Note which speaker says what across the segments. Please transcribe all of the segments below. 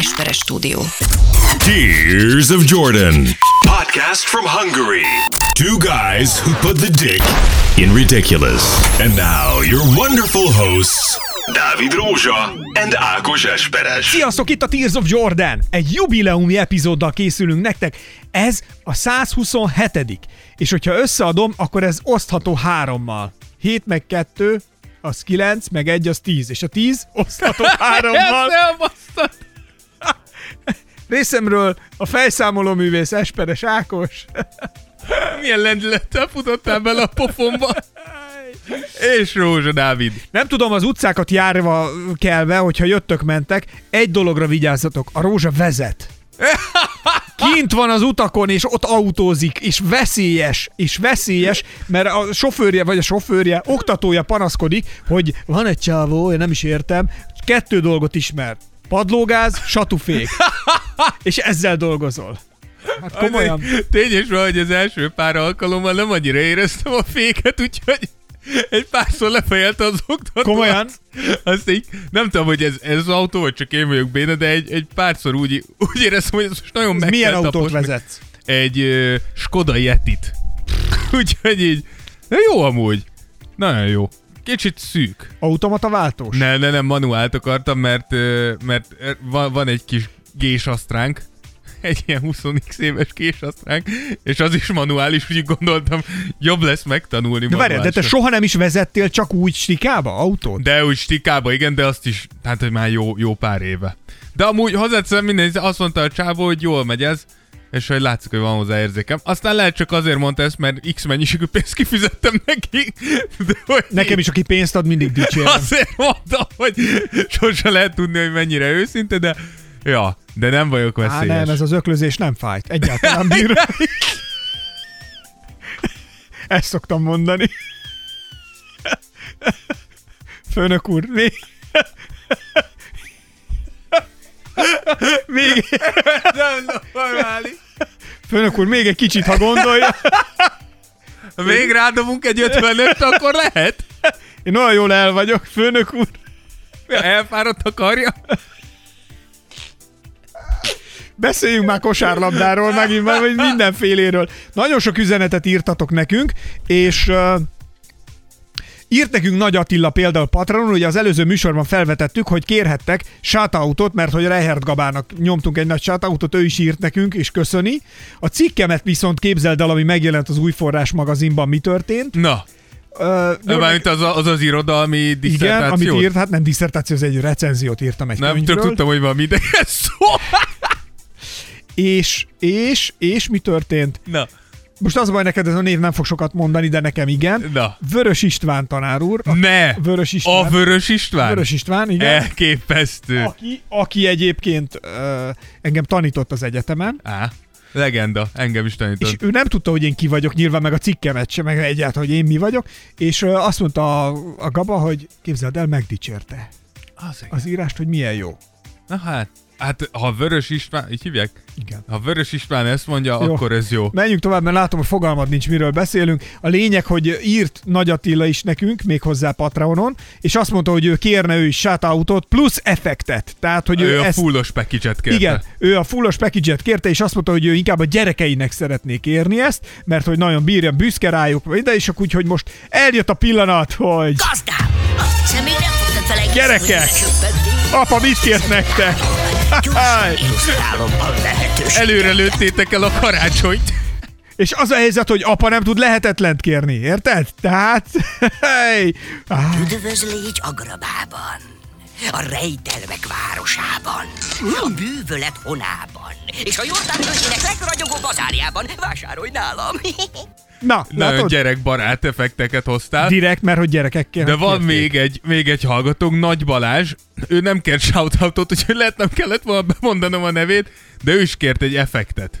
Speaker 1: Esperes stúdió.
Speaker 2: Tears of Jordan. Podcast from Hungary. Two guys who put the dick in ridiculous. And now your wonderful hosts, Dávid Rózsa and Ákos Esperes.
Speaker 3: Sziasztok, itt a Tears of Jordan! Egy jubileumi epizóddal készülünk nektek. Ez a 127 És hogyha összeadom, akkor ez osztható hárommal. 7 meg 2, az 9, meg 1 az 10. És a 10 osztható hárommal. Részemről a fejszámoló művész Esperes Ákos.
Speaker 4: Milyen lendülettel futottál bele a pofomba? És Rózsa Dávid.
Speaker 3: Nem tudom, az utcákat járva kelve, hogyha jöttök-mentek, egy dologra vigyázzatok, a rózsa vezet. Kint van az utakon, és ott autózik, és veszélyes, és veszélyes, mert a sofőrje, vagy a sofőrje, oktatója panaszkodik, hogy van egy csávó, én nem is értem, kettő dolgot ismer. Padlógáz, satufék. És ezzel dolgozol. Hát komolyan.
Speaker 4: Tényes van, hogy az első pár alkalommal nem annyira éreztem a féket, úgyhogy egy párszor lefejelte az oktató.
Speaker 3: Komolyan?
Speaker 4: Azt így, nem tudom, hogy ez, ez az autó, vagy csak én vagyok béna, de egy, egy párszor úgy, úgy éreztem, hogy ez most nagyon meg
Speaker 3: Milyen autót
Speaker 4: taposni.
Speaker 3: vezetsz?
Speaker 4: Egy uh, Skoda Yetit. úgyhogy így, de jó amúgy. Nagyon jó. Kicsit szűk.
Speaker 3: Automata váltós?
Speaker 4: Ne, ne, nem, manuált akartam, mert, mert van, van egy kis gésasztránk, egy ilyen 20x éves gésasztránk, és az is manuális, úgyhogy gondoltam, jobb lesz megtanulni
Speaker 3: De várjál, de te soha nem is vezettél csak úgy stikába autót?
Speaker 4: De úgy stikába, igen, de azt is, hát hogy már jó, jó pár éve. De amúgy hozzáteszem minden, azt mondta a csávó, hogy jól megy ez, és hogy látszik, hogy van hozzá érzékem. Aztán lehet csak azért mondta ezt, mert X mennyiségű pénzt kifizettem neki. De hogy
Speaker 3: Nekem is, aki pénzt ad, mindig dicsérem.
Speaker 4: Azért mondtam, hogy sose lehet tudni, hogy mennyire őszinte, de ja, de nem vagyok
Speaker 3: Á,
Speaker 4: veszélyes.
Speaker 3: nem, ez az öklözés nem fájt. Egyáltalán bírom. Ezt szoktam mondani. Főnök úr, még... Még...
Speaker 4: nem normális.
Speaker 3: Főnök úr, még egy kicsit, ha gondolja.
Speaker 4: Ha még rádobunk egy 55 akkor lehet.
Speaker 3: Én olyan jól el vagyok, főnök úr.
Speaker 4: Elfáradt a karja.
Speaker 3: Beszéljünk már kosárlabdáról, megint már, mindenféléről. Nagyon sok üzenetet írtatok nekünk, és írt nekünk Nagy Attila például Patronon, ugye az előző műsorban felvetettük, hogy kérhettek shoutoutot, mert hogy Rehert Gabának nyomtunk egy nagy shoutoutot, ő is írt nekünk, és köszöni. A cikkemet viszont képzeld el, ami megjelent az új forrás magazinban, mi történt.
Speaker 4: Na,
Speaker 3: Uh,
Speaker 4: mármint az, a- az az irodalmi
Speaker 3: igen,
Speaker 4: diszertáció.
Speaker 3: amit írt, hát nem diszertáció, ez egy recenziót írtam egy
Speaker 4: Nem,
Speaker 3: könyvről.
Speaker 4: tudtam, hogy van minden szó.
Speaker 3: És, és, és mi történt?
Speaker 4: Na,
Speaker 3: Most az baj, neked ez a név nem fog sokat mondani, de nekem igen.
Speaker 4: na.
Speaker 3: Vörös István tanár úr. A
Speaker 4: Ne!
Speaker 3: Vörös István.
Speaker 4: A Vörös István?
Speaker 3: Vörös István, igen.
Speaker 4: Elképesztő.
Speaker 3: Aki, aki egyébként uh, engem tanított az egyetemen,
Speaker 4: Á, legenda. Engem is tanított.
Speaker 3: és ő nem tudta, hogy én ki vagyok, nyilván meg a cikkemet sem, meg egyáltalán, hogy én mi vagyok, és uh, azt mondta a, a Gaba, hogy képzeld el, megdicsérte
Speaker 4: Az, igen.
Speaker 3: az írást, hogy milyen jó.
Speaker 4: Na hát, hát ha Vörös István, így hívják?
Speaker 3: Igen.
Speaker 4: Ha Vörös István ezt mondja,
Speaker 3: Jó.
Speaker 4: akkor ez jó.
Speaker 3: Menjünk tovább, mert látom, hogy fogalmad nincs, miről beszélünk. A lényeg, hogy írt Nagy Attila is nekünk, még hozzá Patreonon, és azt mondta, hogy ő kérne ő is shoutoutot, plusz effektet. Tehát, hogy ő,
Speaker 4: Ő a
Speaker 3: ezt,
Speaker 4: fullos package-et kérte.
Speaker 3: Igen, ő a fullos package-et kérte, és azt mondta, hogy ő inkább a gyerekeinek szeretné kérni ezt, mert hogy nagyon bírja, büszke rájuk, de és akkor úgy, hogy most eljött a pillanat, hogy
Speaker 5: Gazdám! Azt hiszem, még nem fogtad
Speaker 3: Gyerekek! apa, mit kért nektek?
Speaker 5: Gyorsan illusztrálom a lehetőséget.
Speaker 4: Előre lőttétek el a karácsonyt.
Speaker 3: És az a helyzet, hogy apa nem tud lehetetlent kérni, érted? Tehát, hey, ah,
Speaker 5: Üdvözlégy Agrabában, a rejtelmek városában, a bűvölet honában, és a Jordán völgyének legragyogó bazárjában. Vásárolj nálam!
Speaker 3: Na,
Speaker 4: Nagyon
Speaker 3: látod?
Speaker 4: gyerekbarát effekteket hoztál.
Speaker 3: Direkt, mert hogy gyerekekkel.
Speaker 4: De van még egy, még egy hallgatónk, Nagy Balázs. Ő nem kért shoutoutot, úgyhogy lehet nem kellett volna bemondanom a nevét, de ő is kért egy effektet.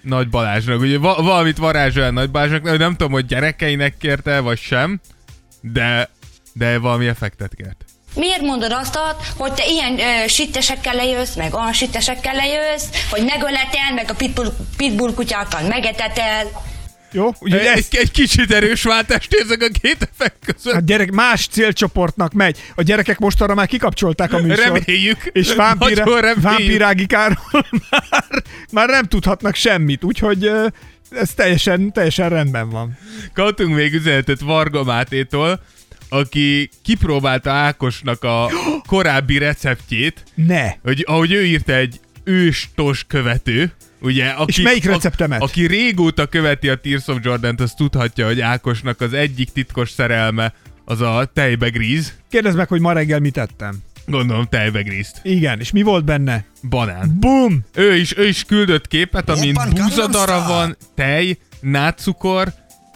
Speaker 4: Nagy Balázsnak. Ugye va- valamit varázsol Nagy Balázsnak, nem tudom, hogy gyerekeinek kérte, vagy sem, de, de valami effektet kért.
Speaker 6: Miért mondod azt, hogy te ilyen ö, sittesekkel lejössz, meg olyan sittesekkel lejössz, hogy megöletel, meg a pitbull, pitbull kutyákkal megetetel?
Speaker 3: Jó? Úgyhogy
Speaker 4: Egy,
Speaker 3: ezt,
Speaker 4: egy kicsit erős váltást érzek a két effekt között.
Speaker 3: hát gyerek, más célcsoportnak megy. A gyerekek mostanra már kikapcsolták a műsort.
Speaker 4: Reméljük.
Speaker 3: És
Speaker 4: reméljük.
Speaker 3: vámpirágikáról már, már nem tudhatnak semmit, úgyhogy ez teljesen, teljesen rendben van.
Speaker 4: Kaptunk még üzenetet Varga Mátétól, aki kipróbálta Ákosnak a korábbi receptjét,
Speaker 3: Ne!
Speaker 4: hogy ahogy ő írta egy őstos követő, ugye, aki,
Speaker 3: És melyik receptemet?
Speaker 4: A, aki régóta követi a Tears of Jordan-t, az tudhatja, hogy Ákosnak az egyik titkos szerelme az a tejbegríz.
Speaker 3: Kérdezd meg, hogy ma reggel mit ettem.
Speaker 4: Gondolom tejbegrízt.
Speaker 3: Igen, és mi volt benne?
Speaker 4: Banán.
Speaker 3: Bum!
Speaker 4: Ő is, ő is küldött képet, amin búzadara van, tej, nátszukor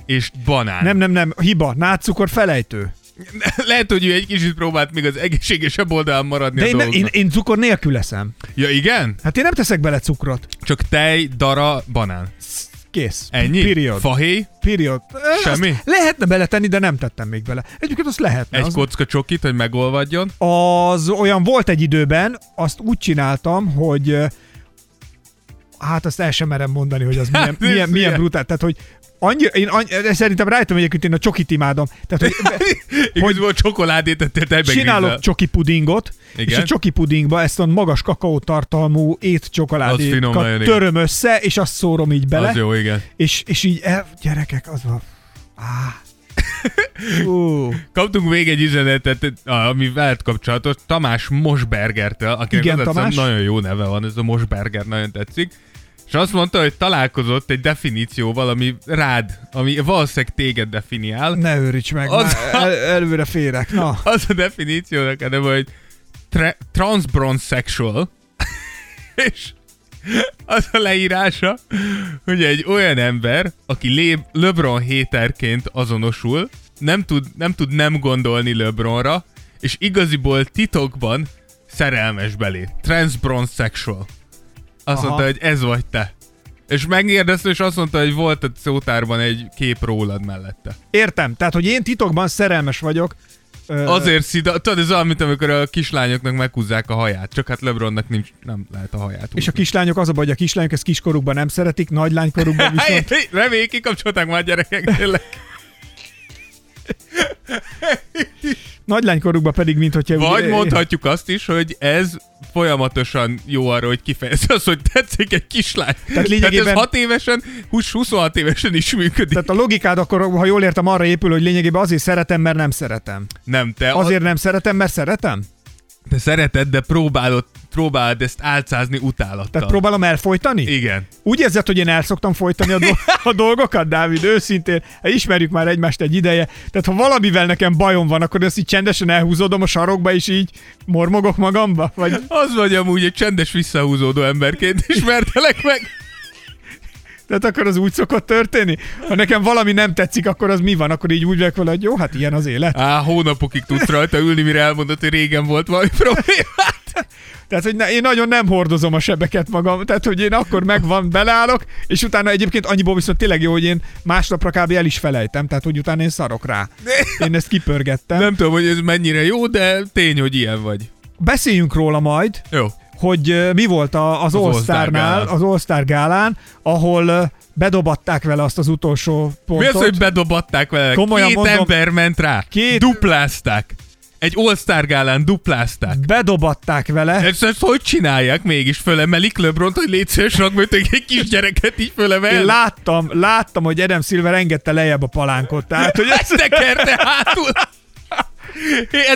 Speaker 4: és banán.
Speaker 3: Nem, nem, nem, hiba, nátszukor felejtő.
Speaker 4: Lehet, hogy ő egy kicsit próbált még az egészségesebb oldalán maradni
Speaker 3: De
Speaker 4: a
Speaker 3: én, ne,
Speaker 4: dolgoknak.
Speaker 3: én, én cukor nélkül eszem.
Speaker 4: Ja igen?
Speaker 3: Hát én nem teszek bele cukrot.
Speaker 4: Csak tej, dara, banán.
Speaker 3: Kész.
Speaker 4: Ennyi?
Speaker 3: Period.
Speaker 4: Fahéj?
Speaker 3: Period.
Speaker 4: Semmi?
Speaker 3: Azt lehetne beletenni, de nem tettem még bele. Egyébként azt lehetne.
Speaker 4: Egy
Speaker 3: az,
Speaker 4: kocka csokit, hogy megolvadjon.
Speaker 3: az olyan volt egy időben, azt úgy csináltam, hogy hát azt el sem merem mondani, hogy az milyen,
Speaker 4: Hát,
Speaker 3: milyen, milyen
Speaker 4: ilyen.
Speaker 3: brutál. Tehát, hogy annyira, én annyi, szerintem rájöttem egyébként, én a csokit imádom. Tehát, hogy
Speaker 4: Igazából csokoládét ettél tejbegrízzel.
Speaker 3: csinálok csoki pudingot,
Speaker 4: Igen.
Speaker 3: és a csoki pudingba ezt a magas kakaótartalmú étcsokoládékat
Speaker 4: nagyon, igen.
Speaker 3: töröm össze, és azt szórom így bele.
Speaker 4: Az jó, igen.
Speaker 3: És, és így, el, gyerekek, az van. Ah. Ú,
Speaker 4: Kaptunk még egy üzenetet, ami veled kapcsolatos, Tamás Mosbergertől, akinek
Speaker 3: Igen,
Speaker 4: az a
Speaker 3: Tamás.
Speaker 4: nagyon jó neve van, ez a Mosberger nagyon tetszik. És azt mondta, hogy találkozott egy definícióval, ami rád, ami valószínűleg téged definiál.
Speaker 3: ne őríts meg,
Speaker 4: Az-
Speaker 3: el, előre férek. Na,
Speaker 4: Az a definíciónak a neve, hogy tra- transbronzsexual. És az a leírása, hogy egy olyan ember, aki lé- LeBron héterként azonosul, nem tud, nem tud nem gondolni LeBronra, és igaziból titokban szerelmes belé. Transbronzsexual. Azt
Speaker 3: Aha.
Speaker 4: mondta, hogy ez vagy te. És megkérdezte, és azt mondta, hogy volt a szótárban egy kép rólad mellette.
Speaker 3: értem. Tehát, hogy én titokban szerelmes vagyok. Ö,
Speaker 4: Azért szida, tudod, ez olyan, mint amikor a kislányoknak meghúzzák a haját, csak hát LeBronnak nincs, nem lehet a haját
Speaker 3: És a kislányok az a baj, hogy a kislányok ezt kiskorukban nem szeretik, nagylánykorukban viszont...
Speaker 4: Reméljük, kikapcsolták már gyerekek tényleg.
Speaker 3: Nagylánykorukban pedig, mint hogyha...
Speaker 4: Vagy
Speaker 3: ugye-
Speaker 4: mondhatjuk azt is, hogy ez folyamatosan jó arra, hogy kifejezze azt, hogy tetszik egy kislány. Tehát,
Speaker 3: lényegében-
Speaker 4: Tehát ez 6 évesen, 20, 26 évesen is működik.
Speaker 3: Tehát a logikád akkor, ha jól értem, arra épül, hogy lényegében azért szeretem, mert nem szeretem.
Speaker 4: nem, te,
Speaker 3: Azért nem szeretem, mert szeretem?
Speaker 4: te szereted, de próbálod, próbálod ezt álcázni utálattal.
Speaker 3: Tehát próbálom elfolytani?
Speaker 4: Igen.
Speaker 3: Úgy érzed, hogy én el szoktam folytani a, do- a dolgokat, Dávid, őszintén. Ismerjük már egymást egy ideje. Tehát ha valamivel nekem bajom van, akkor ezt így csendesen elhúzódom a sarokba, és így mormogok magamba? Vagy
Speaker 4: Az vagy amúgy egy csendes visszahúzódó emberként ismertelek meg.
Speaker 3: tehát akkor az úgy szokott történni? Ha nekem valami nem tetszik, akkor az mi van? Akkor így úgy vagyok vele, hogy jó, hát ilyen az élet.
Speaker 4: Á, hónapokig tudsz rajta ülni, mire elmondod, hogy régen volt valami problémát.
Speaker 3: Tehát, hogy ne, én nagyon nem hordozom a sebeket magam, tehát, hogy én akkor megvan, beleállok, és utána egyébként annyiból viszont tényleg jó, hogy én másnapra kb. el is felejtem, tehát, hogy utána én szarok rá. Én ezt kipörgettem.
Speaker 4: Nem tudom, hogy ez mennyire jó, de tény, hogy ilyen vagy.
Speaker 3: Beszéljünk róla majd,
Speaker 4: Jó.
Speaker 3: hogy mi volt az,
Speaker 4: Az
Speaker 3: All
Speaker 4: All-Star
Speaker 3: Star-nál,
Speaker 4: gálán.
Speaker 3: az All-Star gálán, ahol bedobatták vele azt az utolsó pontot.
Speaker 4: Mi az, hogy bedobatták vele?
Speaker 3: Komolyan
Speaker 4: Két
Speaker 3: mondom,
Speaker 4: ember ment rá.
Speaker 3: két-
Speaker 4: Duplázták. Egy All-Star gálán duplázták.
Speaker 3: Bedobatták vele.
Speaker 4: Ezt, ezt hogy csinálják mégis? Fölemelik LeBront, hogy légy szíves, egy kis gyereket így fölemel?
Speaker 3: Én láttam, láttam, hogy Adam Silver engedte lejjebb a palánkot. Tehát, hogy ez,
Speaker 4: Ezt tekerte hátul.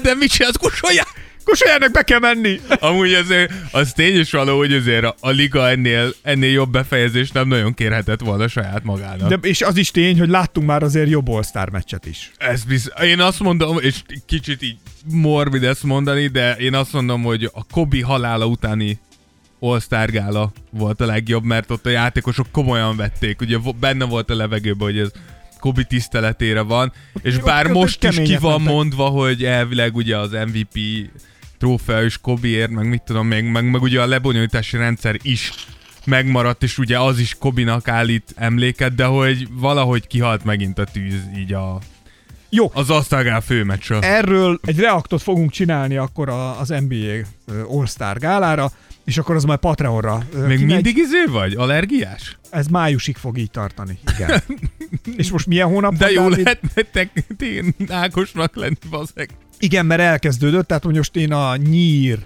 Speaker 4: De mit csinálsz? Kusolják!
Speaker 3: Kusoljának be kell menni.
Speaker 4: Amúgy azért az tény is való, hogy azért a, a liga ennél, ennél jobb befejezést nem nagyon kérhetett volna saját magának.
Speaker 3: De, és az is tény, hogy láttunk már azért jobb All-Star meccset is.
Speaker 4: Ez biz... Én azt mondom, és kicsit így morbid ezt mondani, de én azt mondom, hogy a Kobi halála utáni All-Star gála volt a legjobb, mert ott a játékosok komolyan vették. Ugye benne volt a levegőben, hogy ez Kobi tiszteletére van, és bár
Speaker 3: ott
Speaker 4: most is ki van
Speaker 3: mentek.
Speaker 4: mondva, hogy elvileg ugye az MVP trófea is Kobiért, meg mit tudom még, meg, meg ugye a lebonyolítási rendszer is megmaradt, és ugye az is Kobinak állít emléket, de hogy valahogy kihalt megint a tűz így a,
Speaker 3: Jó,
Speaker 4: az asztalgál főmeccsről.
Speaker 3: erről egy reaktot fogunk csinálni akkor a- az NBA All-Star gálára. És akkor az majd Patreonra
Speaker 4: Még
Speaker 3: kimegy.
Speaker 4: mindig izé vagy? Allergiás?
Speaker 3: Ez májusig fog így tartani. Igen. és most milyen hónap
Speaker 4: De jó
Speaker 3: Dávid?
Speaker 4: lehetne te, én Ákosnak lenni, bazeg.
Speaker 3: Igen, mert elkezdődött, tehát most én a nyír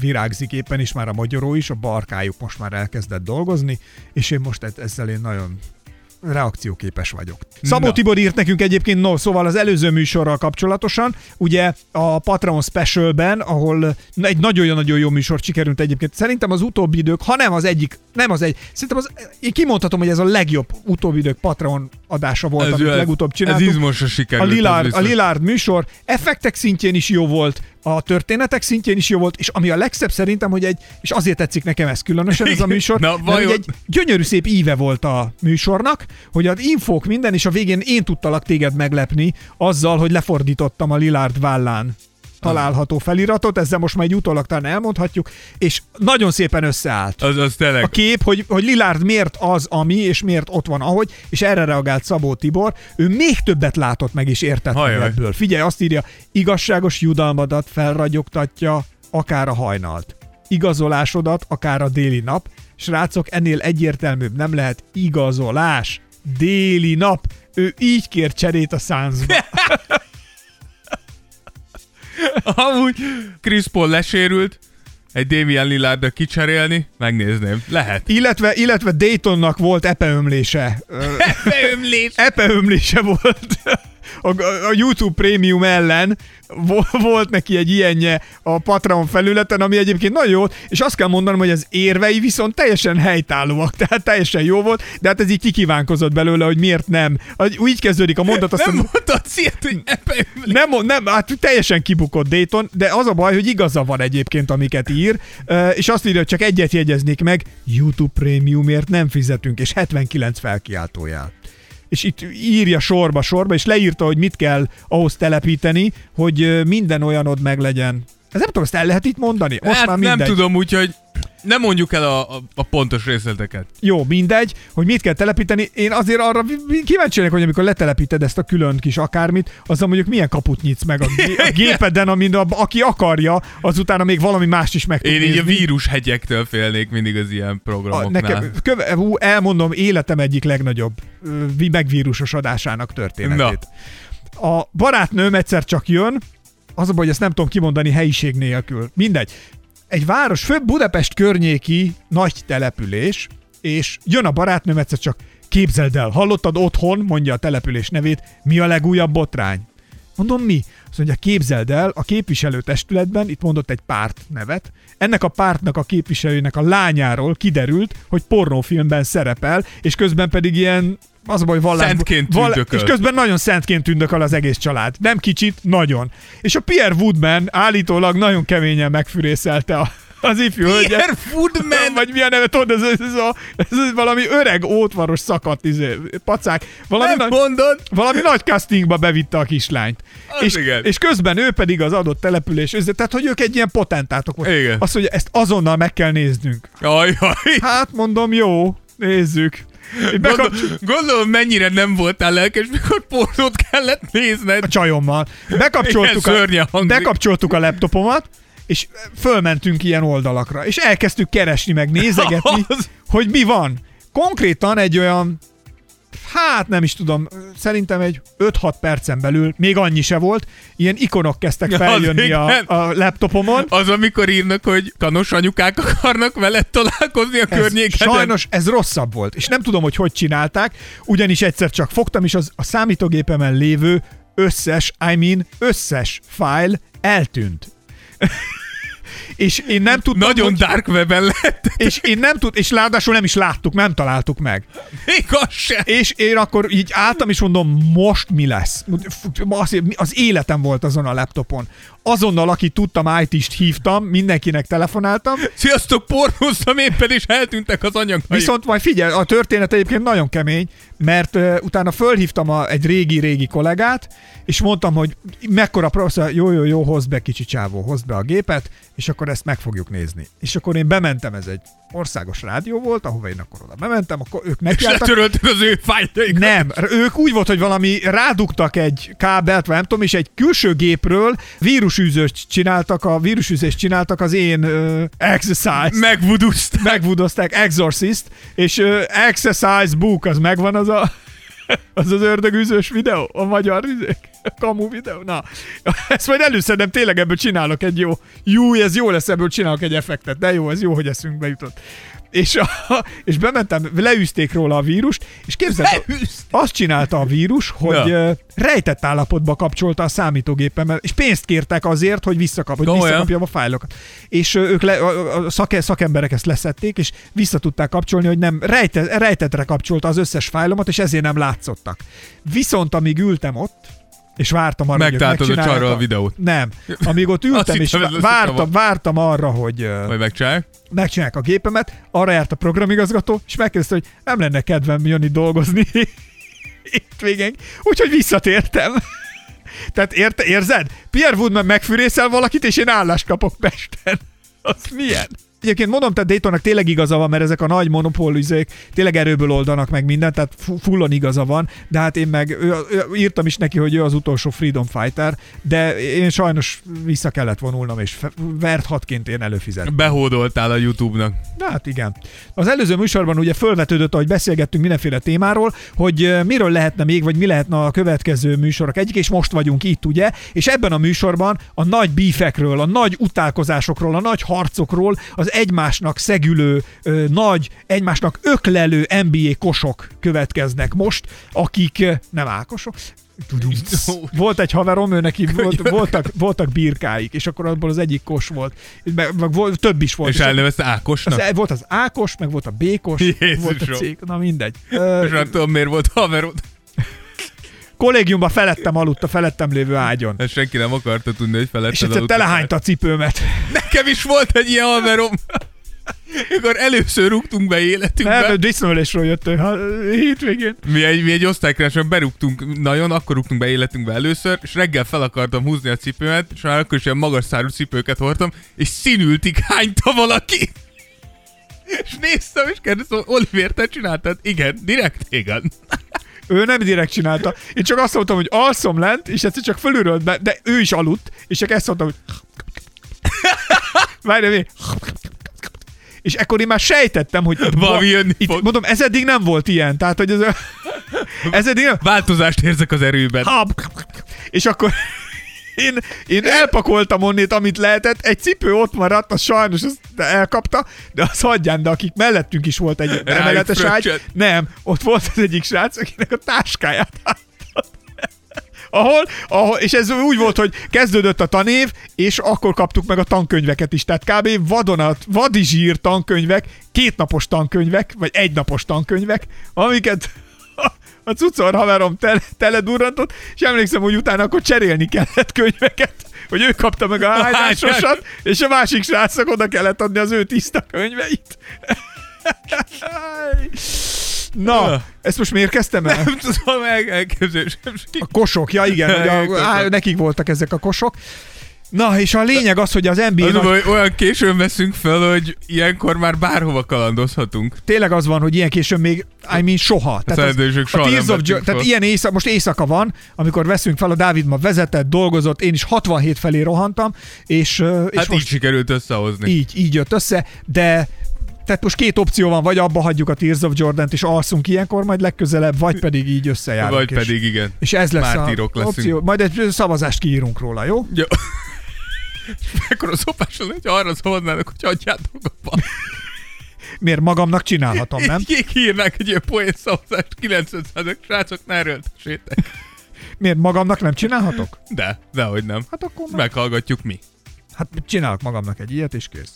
Speaker 3: virágzik éppen is, már a magyaró is, a barkájuk most már elkezdett dolgozni, és én most ezzel én nagyon reakcióképes vagyok. Szabó
Speaker 4: Na.
Speaker 3: Tibor írt nekünk egyébként, no, szóval az előző műsorral kapcsolatosan, ugye a Patreon Specialben, ahol egy nagyon-nagyon jó műsor sikerült egyébként, szerintem az utóbbi idők, ha nem az egyik, nem az egy, szerintem az, én kimondhatom, hogy ez a legjobb utóbbi idők Patreon adása volt, amit legutóbb
Speaker 4: ez
Speaker 3: csináltuk.
Speaker 4: izmosra
Speaker 3: A
Speaker 4: sikerült. az
Speaker 3: Lillard, a. Lillard műsor effektek szintjén is jó volt, a történetek szintjén is jó volt, és ami a legszebb szerintem, hogy egy, és azért tetszik nekem ez különösen ez a műsor,
Speaker 4: Na,
Speaker 3: mert hogy egy gyönyörű szép íve volt a műsornak, hogy az infók minden, és a végén én tudtalak téged meglepni azzal, hogy lefordítottam a Lillard vállán található feliratot, ezzel most már egy utólag talán elmondhatjuk, és nagyon szépen összeállt
Speaker 4: Az, az tényleg.
Speaker 3: a kép, hogy, hogy Lillard miért az, ami, és miért ott van, ahogy, és erre reagált Szabó Tibor. Ő még többet látott meg, és értett meg
Speaker 4: Hajaj.
Speaker 3: ebből. Figyelj, azt írja, igazságos judalmadat felragyogtatja akár a hajnalt. Igazolásodat akár a déli nap. Srácok, ennél egyértelműbb nem lehet igazolás. Déli nap. Ő így kér cserét a szánzba.
Speaker 4: Amúgy Chris Paul lesérült, egy Damian Lillardra kicserélni, megnézném. Lehet.
Speaker 3: illetve, illetve Daytonnak volt epeömlése. Ö,
Speaker 4: Beömlés!
Speaker 3: epeömlése volt a, a YouTube Premium ellen. Vo- Volt neki egy ilyenje a Patreon felületen, ami egyébként nagyon jó, és azt kell mondanom, hogy az érvei viszont teljesen helytállóak, tehát teljesen jó volt, de hát ez így kikívánkozott belőle, hogy miért nem. Úgy kezdődik a mondat,
Speaker 4: Nem
Speaker 3: aztán
Speaker 4: mondhatsz ilyet, hogy
Speaker 3: nem, nem, hát teljesen kibukott Dayton, de az a baj, hogy igaza van egyébként, amiket ír, és azt írja, hogy csak egyet jegyeznék meg, YouTube Premiumért nem fizetünk, és 79 felkiáltójál. És itt írja sorba-sorba, és leírta, hogy mit kell ahhoz telepíteni, hogy minden olyanod meg legyen. Ez nem tudom, ezt el lehet itt mondani? Most
Speaker 4: hát
Speaker 3: már
Speaker 4: nem
Speaker 3: mindegy.
Speaker 4: tudom, úgyhogy nem mondjuk el a, a, a pontos részleteket.
Speaker 3: Jó, mindegy, hogy mit kell telepíteni. Én azért arra kíváncsi vagyok, hogy amikor letelepíted ezt a külön kis akármit, azzal mondjuk milyen kaput nyitsz meg a, gé- a gépeden, amin a, aki akarja, azutána még valami mást is meg
Speaker 4: Én így a
Speaker 3: nézni.
Speaker 4: vírushegyektől félnék mindig az ilyen
Speaker 3: a,
Speaker 4: programoknál.
Speaker 3: nekem, köve, hú, elmondom, életem egyik legnagyobb megvírusos adásának történetét. A barátnőm egyszer csak jön, az a baj, hogy ezt nem tudom kimondani helyiség nélkül. Mindegy. Egy város, főbb Budapest környéki nagy település, és jön a barátnőm egyszer csak, képzeld el, hallottad otthon, mondja a település nevét, mi a legújabb botrány? Mondom, mi? Azt mondja, képzeld el, a képviselőtestületben, itt mondott egy párt nevet, ennek a pártnak a képviselőnek a lányáról kiderült, hogy pornófilmben szerepel, és közben pedig ilyen az a baj, vallás,
Speaker 4: Szentként tündököl.
Speaker 3: és közben nagyon szentként tündököl az egész család. Nem kicsit, nagyon. És a Pierre Woodman állítólag nagyon keményen megfűrészelte a, az ifjú hölgyet.
Speaker 4: Pierre Woodman!
Speaker 3: Vagy milyen neve, tudod, ez, ez, ez, a, ez valami öreg, ótvaros szakadt izé, pacák. Valami,
Speaker 4: Nem
Speaker 3: nagy,
Speaker 4: mondod?
Speaker 3: valami nagy castingba bevitte a kislányt.
Speaker 4: Az
Speaker 3: És,
Speaker 4: igen.
Speaker 3: és közben ő pedig az adott település, tehát hogy ők egy ilyen potentátok volt.
Speaker 4: Igen.
Speaker 3: Azt mondja, ezt azonnal meg kell néznünk.
Speaker 4: Ajaj.
Speaker 3: Hát mondom, jó, nézzük.
Speaker 4: Gondol, gondolom, mennyire nem voltál lelkes, mikor pornót kellett nézned.
Speaker 3: a csajommal. Bekapcsoltuk,
Speaker 4: Igen,
Speaker 3: a, bekapcsoltuk a laptopomat, és fölmentünk ilyen oldalakra, és elkezdtük keresni, meg nézegetni, hogy mi van. Konkrétan egy olyan, hát nem is tudom, szerintem egy 5-6 percen belül, még annyi se volt, ilyen ikonok kezdtek feljönni a, a laptopomon.
Speaker 4: Az, amikor írnak, hogy kanos anyukák akarnak veled találkozni a
Speaker 3: Ez,
Speaker 4: környékeden.
Speaker 3: sajnos ez rosszabb volt, és nem tudom, hogy hogy csinálták, ugyanis egyszer csak fogtam, és az a számítógépemen lévő összes, I mean összes file eltűnt. És én nem tudtam,
Speaker 4: Nagyon
Speaker 3: hogy,
Speaker 4: dark webben lett.
Speaker 3: és én nem tud, és ráadásul nem is láttuk, nem találtuk meg.
Speaker 4: Még az se.
Speaker 3: És én akkor így álltam, és mondom, most mi lesz? Az, az életem volt azon a laptopon. Azonnal, aki tudtam, IT-st hívtam, mindenkinek telefonáltam,
Speaker 4: Sziasztok, pornóztam éppen, és eltűntek az anyagaim.
Speaker 3: Viszont majd figyelj, a történet egyébként nagyon kemény, mert uh, utána fölhívtam a, egy régi-régi kollégát, és mondtam, hogy mekkora professzor, jó, jó, jó, hozd be kicsi csávó, hozd be a gépet, és akkor ezt meg fogjuk nézni. És akkor én bementem, ez egy országos rádió volt, ahova én akkor oda bementem, akkor ők
Speaker 4: és
Speaker 3: nekiálltak.
Speaker 4: letöröltek az ő fájljaikat.
Speaker 3: Nem, ők úgy volt, hogy valami rádugtak egy kábelt, vagy nem tudom, és egy külső gépről vírus vírusűzőst csináltak, a vírusűzést csináltak az én uh, exercise.
Speaker 4: Megvuduszt.
Speaker 3: Megvudozták Exorcist, és uh, Exercise Book, az megvan az a az az ördögűzős videó, a magyar izék, kamu videó. Na, ezt majd előszedem, tényleg ebből csinálok egy jó, jó, ez jó lesz, ebből csinálok egy effektet, de jó, ez jó, hogy eszünkbe jutott. És, a, és bementem, leűzték róla a vírust, és képzeld, azt csinálta a vírus, hogy ö, rejtett állapotba kapcsolta a számítógépemet, és pénzt kértek azért, hogy, visszakap, hogy
Speaker 4: Komolyan?
Speaker 3: visszakapjam a fájlokat. És ők le, a, a szake, szakemberek ezt leszették, és vissza tudták kapcsolni, hogy nem rejte, rejtetre kapcsolta az összes fájlomat, és ezért nem látszottak. Viszont amíg ültem ott, és vártam arra, hogy ők
Speaker 4: Megtaláltad a videót.
Speaker 3: Nem. Amíg ott ültem, és vártam,
Speaker 4: szava.
Speaker 3: vártam arra, hogy
Speaker 4: Majd megcsinálják.
Speaker 3: megcsinálják a gépemet, arra járt a programigazgató, és megkérdezte, hogy nem lenne kedvem jönni dolgozni itt végén. Úgyhogy visszatértem. Tehát érte, érzed? Pierre Woodman megfűrészel valakit, és én állást kapok Pesten. Az milyen? Egyébként mondom, tehát Daytonnak tényleg igaza van, mert ezek a nagy monopólizék tényleg erőből oldanak meg mindent, tehát fu- fullon igaza van, de hát én meg ő, ő, írtam is neki, hogy ő az utolsó Freedom Fighter, de én sajnos vissza kellett vonulnom, és vert hatként én előfizettem.
Speaker 4: Behódoltál a YouTube-nak.
Speaker 3: Na hát igen. Az előző műsorban ugye fölvetődött, ahogy beszélgettünk mindenféle témáról, hogy miről lehetne még, vagy mi lehetne a következő műsorok egyik, és most vagyunk itt, ugye? És ebben a műsorban a nagy bífekről, a nagy utálkozásokról, a nagy harcokról, az egymásnak szegülő, ö, nagy, egymásnak öklelő NBA kosok következnek most, akik nem ákosok. Volt egy haverom, ő neki volt, voltak, voltak birkáik, és akkor abból az egyik kos volt. Meg, meg volt, több is volt.
Speaker 4: És elnevezte Ákosnak?
Speaker 3: Az, volt az Ákos, meg volt a Békos, volt a
Speaker 4: Jézusom.
Speaker 3: cég, na mindegy.
Speaker 4: És nem tudom, miért volt haverod.
Speaker 3: Kollégiumban felettem aludt a felettem lévő ágyon.
Speaker 4: Ezt senki nem akarta tudni, hogy
Speaker 3: És
Speaker 4: feletted
Speaker 3: egyszer telehányta a cipőmet.
Speaker 4: Nekem is volt egy ilyen haverom. Akkor először rúgtunk be életünkbe.
Speaker 3: Nem, disznölésről jött ha- hétvégén.
Speaker 4: Mi egy, mi egy osztálykráson berúgtunk nagyon, akkor rúgtunk be életünkbe először, és reggel fel akartam húzni a cipőmet, és már akkor is ilyen magas szárú cipőket hordtam, és színültig hányta valaki. És néztem, és kérdeztem, Oliver, te csináltad? Igen, direkt igen.
Speaker 3: Ő nem direkt csinálta. Én csak azt mondtam, hogy alszom lent, és egyszer csak fölülről be, de ő is aludt, és csak ezt mondtam, hogy... Várj, mi? És ekkor én már sejtettem, hogy
Speaker 4: Valami jönni
Speaker 3: itt
Speaker 4: fog.
Speaker 3: mondom, ez eddig nem volt ilyen. Tehát, hogy ez, ez eddig nem...
Speaker 4: Változást érzek az erőben.
Speaker 3: És akkor én, én elpakoltam onnét, amit lehetett, egy cipő ott maradt, az sajnos azt elkapta, de az hagyján, de akik mellettünk is volt egy emeletes ágy, nem, ott volt az egyik srác, akinek a táskáját. Ahol, ahol, és ez úgy volt, hogy kezdődött a tanév, és akkor kaptuk meg a tankönyveket is. Tehát kb. vadonat, vadizsír tankönyvek, kétnapos tankönyvek, vagy egynapos tankönyvek, amiket a cucor haverom tele, teledurrantott, és emlékszem, hogy utána akkor cserélni kellett könyveket, hogy ő kapta meg a hányásosat, és a másik srácnak oda kellett adni az ő tiszta könyveit. Na, ezt most miért kezdtem el?
Speaker 4: Nem tudom el, elképzelni.
Speaker 3: A kosok, ja igen, a,
Speaker 4: Kosok.
Speaker 3: á, nekik voltak ezek a kosok. Na, és a lényeg az, hogy az NBA
Speaker 4: Az,
Speaker 3: nagy,
Speaker 4: olyan későn veszünk fel, hogy ilyenkor már bárhova kalandozhatunk.
Speaker 3: tényleg az van, hogy ilyen későn még, I mean soha. Tehát az,
Speaker 4: szerződések
Speaker 3: a
Speaker 4: soha
Speaker 3: Tears of tehát ilyen éjszaka, most éjszaka van, amikor veszünk fel, a Dávid ma vezetett, dolgozott, én is 67 felé rohantam, és, és
Speaker 4: Hát
Speaker 3: most
Speaker 4: így sikerült összehozni.
Speaker 3: így, így jött össze, de tehát most két opció van, vagy abba hagyjuk a Tears of Jordan-t, és alszunk ilyenkor, majd legközelebb, vagy pedig így összejárunk.
Speaker 4: Vagy
Speaker 3: és,
Speaker 4: pedig igen.
Speaker 3: És ez lesz
Speaker 4: Mártírok
Speaker 3: a
Speaker 4: leszünk.
Speaker 3: opció. Majd egy szavazást kiírunk róla, jó?
Speaker 4: Jó. Ekkor a szopás lenne, hogy arra szavaznának, hogy hagyjátok abba.
Speaker 3: Miért magamnak csinálhatom, nem?
Speaker 4: Így kiírnák egy ilyen poén szavazást, 90 srácok, ne erőltessétek.
Speaker 3: Miért magamnak nem csinálhatok?
Speaker 4: De, dehogy nem.
Speaker 3: Hát akkor meg...
Speaker 4: Meghallgatjuk mi.
Speaker 3: Hát csinálok magamnak egy ilyet, és kész.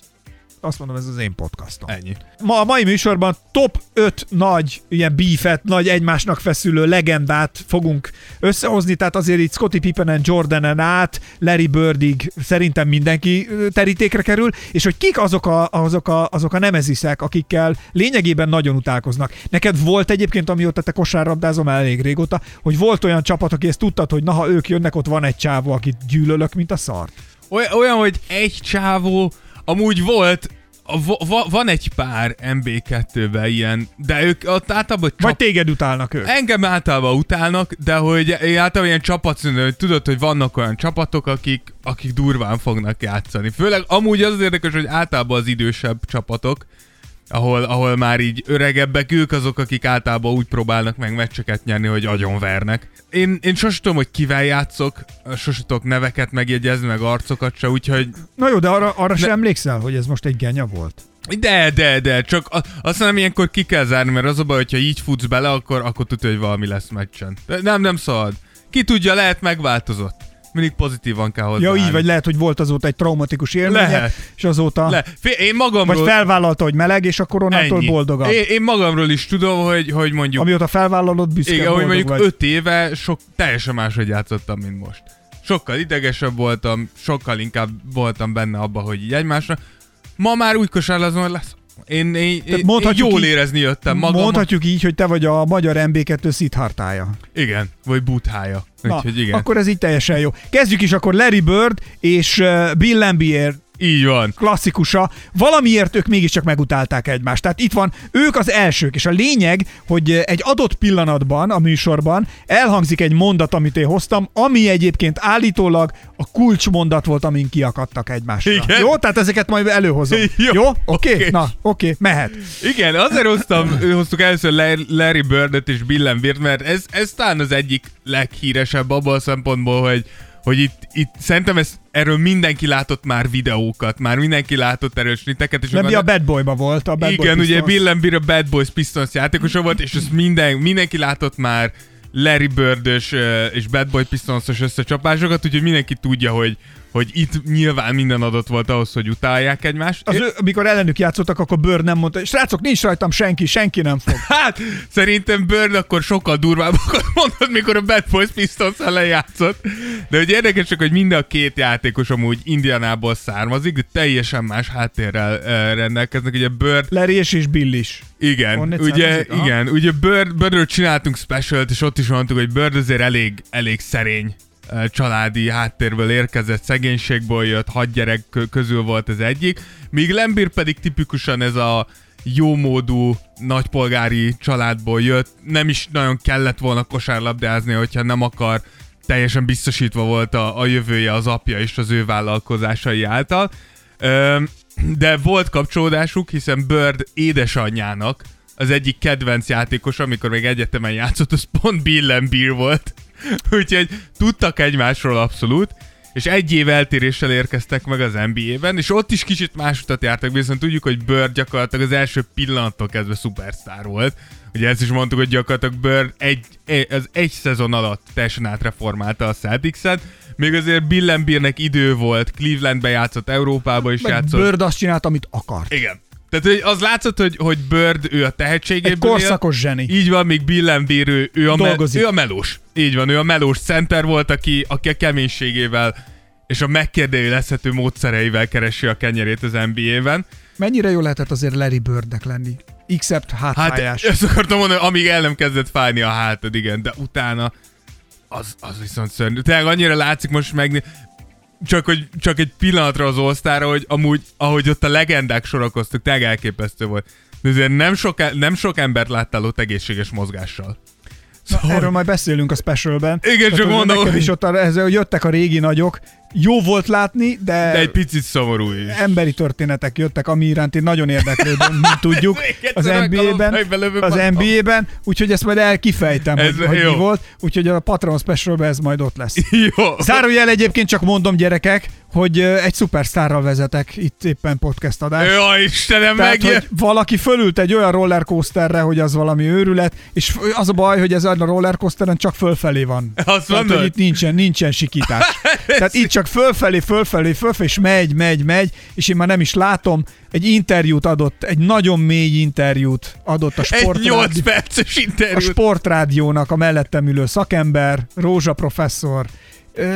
Speaker 3: Azt mondom, ez az én podcastom.
Speaker 4: Ennyi.
Speaker 3: Ma a mai műsorban top 5 nagy ilyen beefet, nagy egymásnak feszülő legendát fogunk összehozni, tehát azért itt Scottie Pippenen, Jordanen át, Larry Birdig szerintem mindenki terítékre kerül, és hogy kik azok a, azok a, azok a nemeziszek, akikkel lényegében nagyon utálkoznak. Neked volt egyébként, amióta te kosárlabdázom el elég régóta, hogy volt olyan csapat, aki ezt tudtad, hogy na, ha ők jönnek, ott van egy csávó, akit gyűlölök, mint a szart.
Speaker 4: Olyan, hogy egy csávó amúgy volt, va, va, van egy pár MB2-ben ilyen, de ők ott általában
Speaker 3: Vagy
Speaker 4: csap,
Speaker 3: téged utálnak ők.
Speaker 4: Engem általában utálnak, de hogy általában ilyen csapat, hogy tudod, hogy vannak olyan csapatok, akik, akik durván fognak játszani. Főleg amúgy az az érdekes, hogy általában az idősebb csapatok, ahol, ahol már így öregebbek, ők azok, akik általában úgy próbálnak meg meccseket nyerni, hogy agyonvernek. Én, én sosem tudom, hogy kivel játszok, sosem tudok neveket megjegyezni, meg arcokat se, úgyhogy
Speaker 3: Na jó, de arra, arra sem emlékszel, hogy ez most egy genya volt?
Speaker 4: de, de, de, csak azt nem ilyenkor ki kell zárni, mert az a baj, hogyha így futsz bele, akkor, akkor tudja, hogy valami lesz meccsen. De nem, nem szabad. Ki tudja, lehet megváltozott. Mindig pozitívan kell hozzá.
Speaker 3: Ja, így, vagy lehet, hogy volt azóta egy traumatikus élménye,
Speaker 4: Lehet.
Speaker 3: és azóta...
Speaker 4: Le, én magamról...
Speaker 3: Vagy felvállalta, hogy meleg, és akkor onnantól
Speaker 4: ennyi.
Speaker 3: boldogabb.
Speaker 4: Én, én, magamról is tudom, hogy, hogy mondjuk...
Speaker 3: Amióta felvállalod, büszke
Speaker 4: igen, hogy mondjuk
Speaker 3: vagy.
Speaker 4: öt éve sok, teljesen máshogy játszottam, mint most. Sokkal idegesebb voltam, sokkal inkább voltam benne abba, hogy így egymásra. Ma már úgy kosárlazom, hogy lesz. Én, én, én, én jól
Speaker 3: így-
Speaker 4: érezni jöttem magam.
Speaker 3: Mondhatjuk így, hogy te vagy a magyar MB2 szithartája.
Speaker 4: Igen, vagy buthája.
Speaker 3: Na,
Speaker 4: Úgyhogy igen.
Speaker 3: akkor ez így teljesen jó. Kezdjük is akkor Larry Bird és Bill Lambier
Speaker 4: Így van.
Speaker 3: klasszikusa, valamiért ők mégiscsak megutálták egymást. Tehát itt van, ők az elsők, és a lényeg, hogy egy adott pillanatban a műsorban elhangzik egy mondat, amit én hoztam, ami egyébként állítólag a kulcsmondat volt, amin kiakadtak egymásra.
Speaker 4: Igen.
Speaker 3: Jó? Tehát ezeket majd előhozom.
Speaker 4: Jó,
Speaker 3: Jó? Oké?
Speaker 4: oké.
Speaker 3: Na, oké, mehet.
Speaker 4: Igen, azért hoztam, hoztuk először Larry- Birdet és Bill Lambiert, mert ez, ez talán az egyik leghíresebb abban a szempontból, hogy hogy itt, itt szerintem ez, erről mindenki látott már videókat, már mindenki látott erről sniteket. És akkor-
Speaker 3: a Bad Boy-ba volt. A Bad Boy
Speaker 4: igen, ugye
Speaker 3: Pistons.
Speaker 4: Bill Lambier a Bad Boys Pistons játékosa volt, és ezt minden, mindenki látott már Larry bird és Bad Boy Pistons-os összecsapásokat, úgyhogy mindenki tudja, hogy, hogy itt nyilván minden adott volt ahhoz, hogy utálják egymást.
Speaker 3: Az ő, amikor ellenük játszottak, akkor Bird nem mondta, srácok, nincs rajtam senki, senki nem fog.
Speaker 4: Hát, szerintem Bird akkor sokkal durvábbakat mondott, mikor a Bad Boys Pistons ellen játszott. De hogy érdekes csak, hogy mind a két játékos amúgy Indianából származik, de teljesen más háttérrel uh, rendelkeznek. Ugye Bird
Speaker 3: Larry és is Bill is.
Speaker 4: igen,
Speaker 3: Honnét
Speaker 4: ugye,
Speaker 3: származik? Aha.
Speaker 4: igen, ugye Bird, Birdről csináltunk specialt, és ott is mondtuk, hogy Bird azért elég, elég szerény családi háttérből érkezett, szegénységből jött, hat gyerek kö- közül volt az egyik, míg Lembir pedig tipikusan ez a jómódú nagypolgári családból jött, nem is nagyon kellett volna kosárlabdázni, hogyha nem akar, teljesen biztosítva volt a, a jövője az apja és az ő vállalkozásai által. Öm, de volt kapcsolódásuk, hiszen Bird édesanyjának az egyik kedvenc játékos, amikor még egyetemen játszott, az pont Bill Lambier volt. Úgyhogy tudtak egymásról abszolút, és egy év eltéréssel érkeztek meg az NBA-ben, és ott is kicsit más utat jártak, viszont tudjuk, hogy Bird gyakorlatilag az első pillanattól kezdve szupersztár volt. Ugye ezt is mondtuk, hogy gyakorlatilag Bird egy, az egy szezon alatt teljesen átreformálta a Celtics-et, még azért Bill Lambiernek idő volt, Clevelandbe játszott, Európába is
Speaker 3: Meg
Speaker 4: játszott.
Speaker 3: Bird azt csinált, amit akart.
Speaker 4: Igen. Tehát az látszott, hogy, hogy Bird ő a tehetségéből
Speaker 3: Egy
Speaker 4: él.
Speaker 3: korszakos zseni.
Speaker 4: Így van, még Bill Lambier, ő, ő, a me-
Speaker 3: Dolgozik.
Speaker 4: ő a melós. Így van, ő a melós center volt, aki, aki a keménységével és a megkérdőjelezhető módszereivel keresi a kenyerét az NBA-ben.
Speaker 3: Mennyire jó lehetett azért Larry Birdnek lenni? Except
Speaker 4: Hát
Speaker 3: hátfájás.
Speaker 4: ezt akartam mondani, amíg el nem kezdett fájni a hátad, igen, de utána az, az viszont szörnyű. Tényleg annyira látszik most meg, csak, hogy, csak egy pillanatra az osztára, hogy amúgy, ahogy ott a legendák sorakoztak, tényleg elképesztő volt. De azért nem sok, nem sok embert láttál ott egészséges mozgással.
Speaker 3: Na, erről majd beszélünk a specialben.
Speaker 4: Igen,
Speaker 3: Tehát,
Speaker 4: csak mondom, hogy-
Speaker 3: is ott a, ez, jöttek a régi nagyok. Jó volt látni, de,
Speaker 4: De egy picit szomorú is.
Speaker 3: emberi történetek jöttek, ami iránt én nagyon érdeklődöm, mint tudjuk, az NBA-ben, az. NBA-ben, úgyhogy ezt majd elkifejtem,
Speaker 4: Ez
Speaker 3: hogy, hogy mi volt, úgyhogy a Patreon specialben ez majd ott lesz.
Speaker 4: Jó.
Speaker 3: Zárójel egyébként csak mondom gyerekek, hogy egy szupersztárral vezetek itt éppen podcast adás.
Speaker 4: Jó, Istenem,
Speaker 3: Tehát,
Speaker 4: megjön.
Speaker 3: hogy valaki fölült egy olyan rollercoasterre, hogy az valami őrület, és az a baj, hogy ez a rollercoasteren csak fölfelé van.
Speaker 4: Azt
Speaker 3: Tehát,
Speaker 4: mondod?
Speaker 3: hogy itt nincsen, nincsen sikítás. Tehát itt csak fölfelé, fölfelé, fölfelé, és megy, megy, megy, és én már nem is látom. Egy interjút adott, egy nagyon mély interjút adott a
Speaker 4: Egy 8
Speaker 3: sportrádió,
Speaker 4: perces
Speaker 3: a
Speaker 4: interjút.
Speaker 3: sportrádiónak a mellettem ülő szakember, Rózsa professzor. Ö,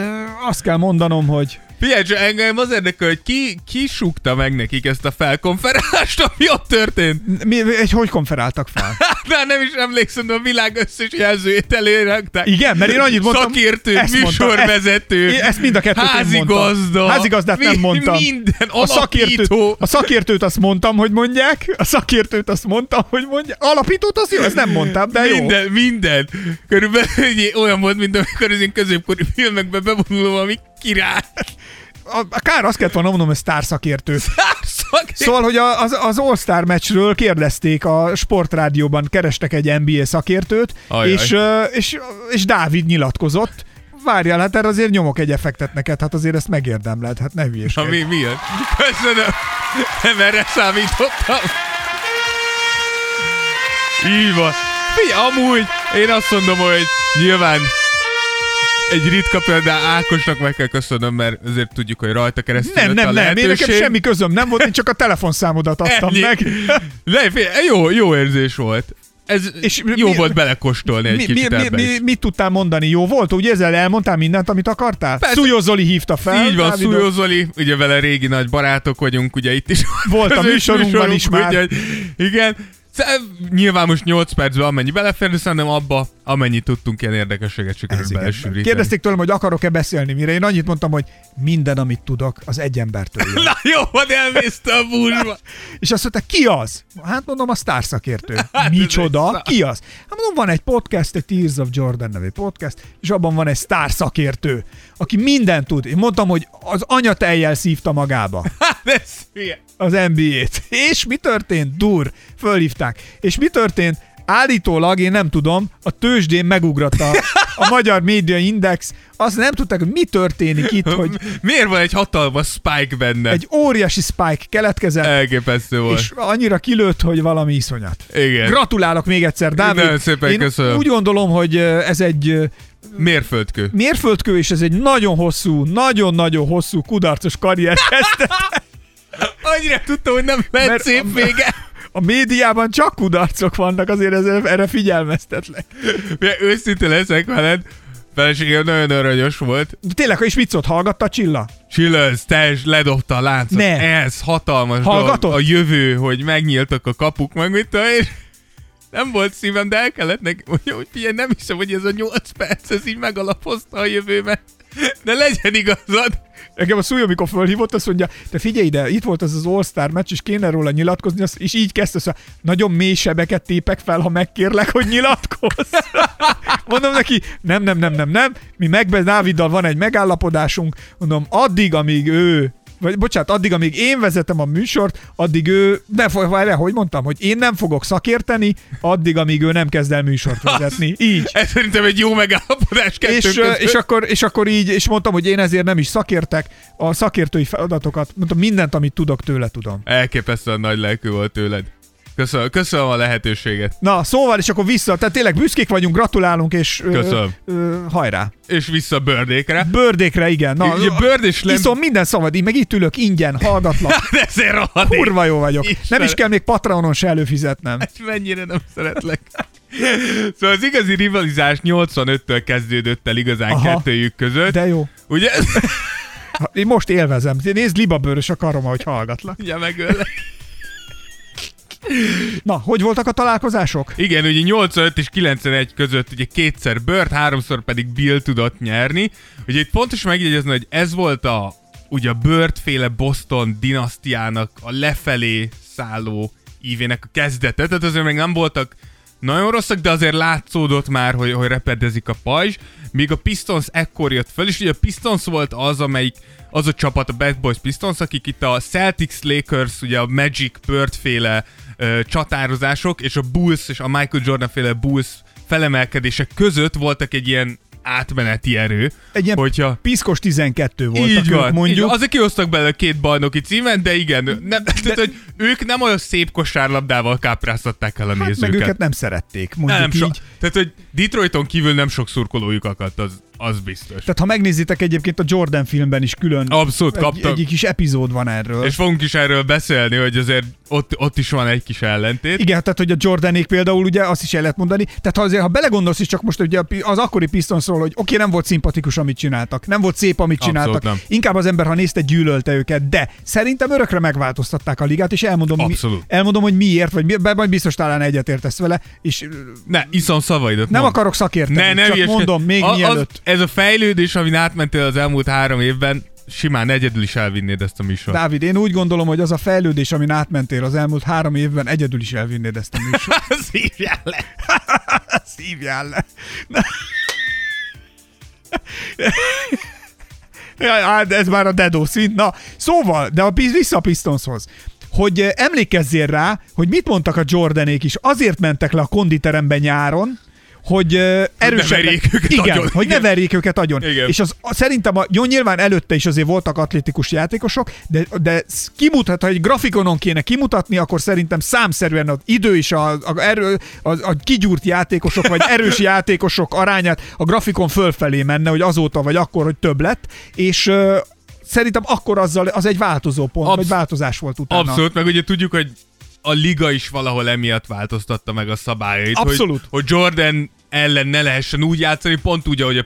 Speaker 3: azt kell mondanom, hogy
Speaker 4: Figyelj, csak engem az érdekel, hogy ki, ki súgta meg nekik ezt a felkonferálást, ami ott történt.
Speaker 3: mi, egy, hogy konferáltak fel?
Speaker 4: Már nem is emlékszem, de a világ összes jelzőjét elérakták.
Speaker 3: Igen, mert én annyit mondtam.
Speaker 4: Szakértő,
Speaker 3: ezt
Speaker 4: műsorvezető,
Speaker 3: ezt, ezt mind a kettőt
Speaker 4: házigazda.
Speaker 3: Házigazdát nem
Speaker 4: mi-
Speaker 3: mondtam.
Speaker 4: Minden,
Speaker 3: a szakértőt, a szakértőt azt mondtam, hogy mondják, a szakértőt azt mondtam, hogy mondják, alapítót azt jó, ezt nem mondtam, de jó.
Speaker 4: Minden, minden. Körülbelül olyan volt, mint amikor az én középkori filmekbe bevonulom, ami király.
Speaker 3: A, a kár azt kellett volna mondom, hogy sztárszakértő.
Speaker 4: Szakértő.
Speaker 3: Szóval, hogy a- az, az All-Star meccsről kérdezték a sportrádióban, kerestek egy NBA szakértőt,
Speaker 4: Ajaj.
Speaker 3: és, és, és Dávid nyilatkozott. Várjál, hát erre azért nyomok egy effektet neked, hát azért ezt megérdemled, hát ne
Speaker 4: Na
Speaker 3: hülyeskedj.
Speaker 4: mi, mi jön? Köszönöm. Nem erre számítottam. Így van. Figyelj, amúgy én azt mondom, hogy nyilván egy ritka példa Ákosnak meg kell köszönöm, mert azért tudjuk, hogy rajta keresztül
Speaker 3: Nem, nem, nem, én nekem semmi közöm nem volt, én csak a telefonszámodat adtam
Speaker 4: Ennyi.
Speaker 3: meg.
Speaker 4: De, figyelj, jó, jó érzés volt. Ez
Speaker 3: És
Speaker 4: jó
Speaker 3: mi-
Speaker 4: volt belekóstolni egy
Speaker 3: Mi,
Speaker 4: kicsit
Speaker 3: mi, mi, mi, mit tudtál mondani? Jó volt? Ugye ezzel elmondtál mindent, amit akartál?
Speaker 4: Persze.
Speaker 3: Szújó Zoli hívta fel.
Speaker 4: Így van. Szújó Zoli, ugye vele régi nagy barátok vagyunk, ugye itt is
Speaker 3: Volt a műsorunkban is már.
Speaker 4: Úgyhogy, igen, nyilván most 8 percben amennyi belefér, de szerintem abba, amennyit tudtunk ilyen érdekességet sikerült belesűríteni.
Speaker 3: Kérdezték tőlem, hogy akarok-e beszélni, mire én annyit mondtam, hogy minden, amit tudok, az egy embertől jön.
Speaker 4: Na jó, van elmészte a búzsba.
Speaker 3: És azt mondta, ki az? Hát mondom, a.
Speaker 4: Hát ez
Speaker 3: Micsoda?
Speaker 4: egy szá-
Speaker 3: Ki az? Hát mondom, van egy podcast, egy Tears of Jordan nevű podcast, és abban van egy sztárszakértő, aki mindent tud. Én mondtam, hogy az anyatejjel szívta magába
Speaker 4: Hát
Speaker 3: az NBA-t. És mi történt? Dur. Fölhívták. És mi történt? Állítólag, én nem tudom, a tőzsdén megugrott a, a Magyar Média Index. Azt nem tudták, hogy mi történik itt, hogy
Speaker 4: Miért van egy hatalmas spike benne?
Speaker 3: egy óriási spike keletkezett,
Speaker 4: Elképesztő volt.
Speaker 3: és annyira kilőtt, hogy valami iszonyat.
Speaker 4: Igen.
Speaker 3: Gratulálok még egyszer, Dávid.
Speaker 4: Nagyon szépen
Speaker 3: Én
Speaker 4: köszönöm.
Speaker 3: úgy gondolom, hogy ez egy
Speaker 4: Mérföldkő.
Speaker 3: mérföldkő, és ez egy nagyon hosszú, nagyon-nagyon hosszú kudarcos karrier kezdte.
Speaker 4: Annyira tudtam, hogy nem lehet
Speaker 3: Mert
Speaker 4: szép vége.
Speaker 3: A médiában csak kudarcok vannak, azért ez, erre figyelmeztetlek.
Speaker 4: Mivel Őszinte leszek veled. Feleségem nagyon aranyos volt.
Speaker 3: De tényleg, és szólt, hallgatta Csilla?
Speaker 4: Csillaz, teljes ledobta a láncot.
Speaker 3: Ne.
Speaker 4: Ez hatalmas
Speaker 3: Hallgatod?
Speaker 4: dolog. A jövő, hogy megnyíltak a kapuk, meg mit tudom én. Nem volt szívem, de el kellett neki, hogy, hogy figyelj, nem hiszem, hogy ez a 8 perc, ez így megalapozta a jövőmet. De legyen igazad.
Speaker 3: Engem a szújó, amikor fölhívott, azt mondja, te figyelj ide, itt volt az az All-Star meccs, és kéne róla nyilatkozni, és így kezdte, szóval nagyon mély sebeket tépek fel, ha megkérlek, hogy nyilatkozz. Mondom neki, nem, nem, nem, nem, nem, mi megbe Dáviddal van egy megállapodásunk, mondom, addig, amíg ő vagy bocsánat, addig, amíg én vezetem a műsort, addig ő, ne várjál, hogy mondtam, hogy én nem fogok szakérteni, addig, amíg ő nem kezd el műsort vezetni. Így.
Speaker 4: Ez szerintem egy jó megállapodás
Speaker 3: És,
Speaker 4: között.
Speaker 3: és, akkor, és akkor így, és mondtam, hogy én ezért nem is szakértek, a szakértői feladatokat, mondtam, mindent, amit tudok, tőle tudom.
Speaker 4: Elképesztően nagy lelkű volt tőled. Köszönöm, köszönöm a lehetőséget.
Speaker 3: Na, szóval, és akkor vissza, tehát tényleg büszkék vagyunk, gratulálunk, és ö,
Speaker 4: Köszönöm.
Speaker 3: Ö, hajrá.
Speaker 4: És vissza bőrdékre.
Speaker 3: Bördékre, igen. Na,
Speaker 4: Ugye Bird és Lem...
Speaker 3: Iszom minden szabad, így meg itt ülök ingyen, hallgatlak.
Speaker 4: De ezért rohadék.
Speaker 3: Kurva jó vagyok. Nem
Speaker 4: Istenem.
Speaker 3: is kell még Patreonon se előfizetnem.
Speaker 4: Mennyire nem szeretlek. Szóval az igazi rivalizás 85-től kezdődött el igazán
Speaker 3: Aha.
Speaker 4: kettőjük között.
Speaker 3: De jó.
Speaker 4: Ugye?
Speaker 3: Én most élvezem. Nézd, libabőrös a karom, ahogy hallgatlak.
Speaker 4: Ugye megöllek.
Speaker 3: Na, hogy voltak a találkozások?
Speaker 4: Igen, ugye 85 és 91 között ugye kétszer Bird, háromszor pedig Bill tudott nyerni. Ugye itt fontos megjegyezni, hogy ez volt a ugye a féle Boston dinasztiának a lefelé szálló ívének a kezdete, tehát azért még nem voltak nagyon rosszak, de azért látszódott már, hogy, hogy repedezik a pajzs, míg a Pistons ekkor jött föl, és ugye a Pistons volt az, amelyik az a csapat, a Bad Boys Pistons, akik itt a Celtics, Lakers, ugye a Magic, Bird féle ö, csatározások, és a Bulls és a Michael Jordan féle Bulls felemelkedések között voltak egy ilyen átmeneti erő.
Speaker 3: Egy ilyen
Speaker 4: hogyha
Speaker 3: piszkos 12 voltak
Speaker 4: így
Speaker 3: ők,
Speaker 4: van,
Speaker 3: mondjuk.
Speaker 4: Így van. Azért kihoztak belőle két bajnoki címet, de igen, nem, de... tehát, hogy ők nem olyan szép kosárlabdával kápráztatták el a
Speaker 3: Hát
Speaker 4: nézőket.
Speaker 3: meg őket nem szerették, mondjuk
Speaker 4: nem
Speaker 3: így.
Speaker 4: so, tehát, hogy Detroiton kívül nem sok szurkolójuk akadt, az, Az biztos.
Speaker 3: Tehát ha megnézitek egyébként a Jordan filmben is külön
Speaker 4: Abszolút
Speaker 3: egy,
Speaker 4: kaptak.
Speaker 3: egy kis epizód van erről.
Speaker 4: És fogunk is erről beszélni, hogy azért ott, ott is van egy kis ellentét.
Speaker 3: Igen, tehát hogy a Jordanék például ugye azt is el lehet mondani. Tehát ha azért, ha belegondolsz is csak most ugye az akkori Pistonsról, hogy oké, nem volt szimpatikus, amit csináltak, nem volt szép, amit csináltak. Inkább az ember, ha nézte, gyűlölte őket, de szerintem örökre megváltoztatták a ligát, és elmondom, mi, elmondom hogy miért, vagy mi, be- majd biztos talán egyetértesz vele, és
Speaker 4: Ne, iszom szavaidat.
Speaker 3: nem
Speaker 4: mondd.
Speaker 3: akarok szakérteni,
Speaker 4: Ne, ne
Speaker 3: csak mondom még
Speaker 4: A-
Speaker 3: mielőtt.
Speaker 4: ez a fejlődés, amin átmentél az elmúlt három évben, simán egyedül is elvinnéd ezt a műsort.
Speaker 3: Dávid, én úgy gondolom, hogy az a fejlődés, amin átmentél az elmúlt három évben, egyedül is elvinnéd ezt a műsort.
Speaker 4: Szívjál le!
Speaker 3: Szívjál le. Ja, hát ez már a dedó szint. Na, szóval, de a, vissza a Pistonshoz hogy eh, emlékezzél rá, hogy mit mondtak a Jordanék is. Azért mentek le a konditerembe nyáron, hogy uh, erősebbek. igen,
Speaker 4: agyon.
Speaker 3: hogy ne verjék őket agyon.
Speaker 4: Igen.
Speaker 3: És az, szerintem a, jó, nyilván előtte is azért voltak atlétikus játékosok, de, de kimutat, ha egy grafikonon kéne kimutatni, akkor szerintem számszerűen az idő és a, a, erő, a, a kigyúrt játékosok, vagy erős játékosok arányát a grafikon fölfelé menne, hogy azóta vagy akkor, hogy több lett, és uh, szerintem akkor azzal, az egy változó pont,
Speaker 4: Absz-
Speaker 3: vagy változás volt utána.
Speaker 4: Abszolút, meg ugye tudjuk, hogy a liga is valahol emiatt változtatta meg a szabályait.
Speaker 3: Abszolút.
Speaker 4: Hogy, hogy Jordan ellen ne lehessen úgy játszani, pont úgy, ahogy a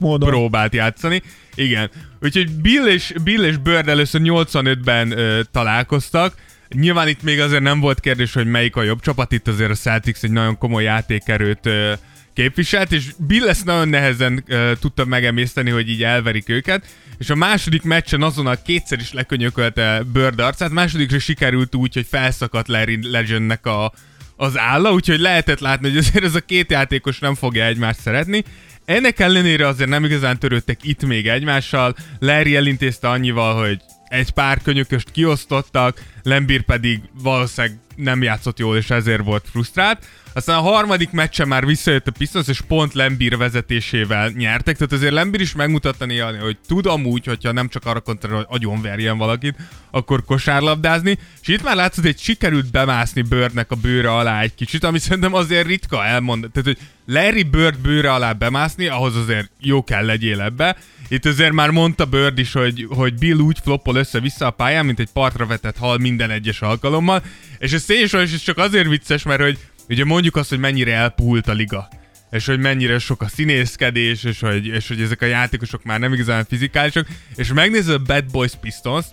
Speaker 3: módon.
Speaker 4: próbált játszani. Igen. Úgyhogy Bill és, Bill és Bird először 85-ben ö, találkoztak. Nyilván itt még azért nem volt kérdés, hogy melyik a jobb csapat, itt azért a Celtics egy nagyon komoly játékerőt ö, képviselt, és Bill ezt nagyon nehezen ö, tudta megemészteni, hogy így elverik őket, és a második meccsen azonnal kétszer is lekönyökölte Bird arcát, másodikra sikerült úgy, hogy felszakadt Larry Legendnek a, az álla, úgyhogy lehetett látni, hogy azért ez a két játékos nem fogja egymást szeretni. Ennek ellenére azért nem igazán törődtek itt még egymással, Larry elintézte annyival, hogy egy pár könyököst kiosztottak, Lembir pedig valószínűleg nem játszott jól, és ezért volt frusztrált. Aztán a harmadik meccsen már visszajött a Pistons, és pont Lembir vezetésével nyertek, tehát azért Lembir is megmutatta néha, hogy tud amúgy, hogyha nem csak arra koncentrál, hogy agyonverjen valakit, akkor kosárlabdázni, és itt már látszott, hogy sikerült bemászni Birdnek a bőre alá egy kicsit, ami szerintem azért ritka elmond. Tehát, hogy Larry Bird bőre alá bemászni, ahhoz azért jó kell legyél ebbe. Itt azért már mondta Bird is, hogy, hogy Bill úgy floppol össze-vissza a pályán, mint egy partra vetett hal minden egyes alkalommal, és ez és ez csak azért vicces, mert hogy ugye mondjuk azt, hogy mennyire elpuhult a liga és hogy mennyire sok a színészkedés, és hogy, és hogy ezek a játékosok már nem igazán fizikálisak, és megnézed a Bad Boys Pistons,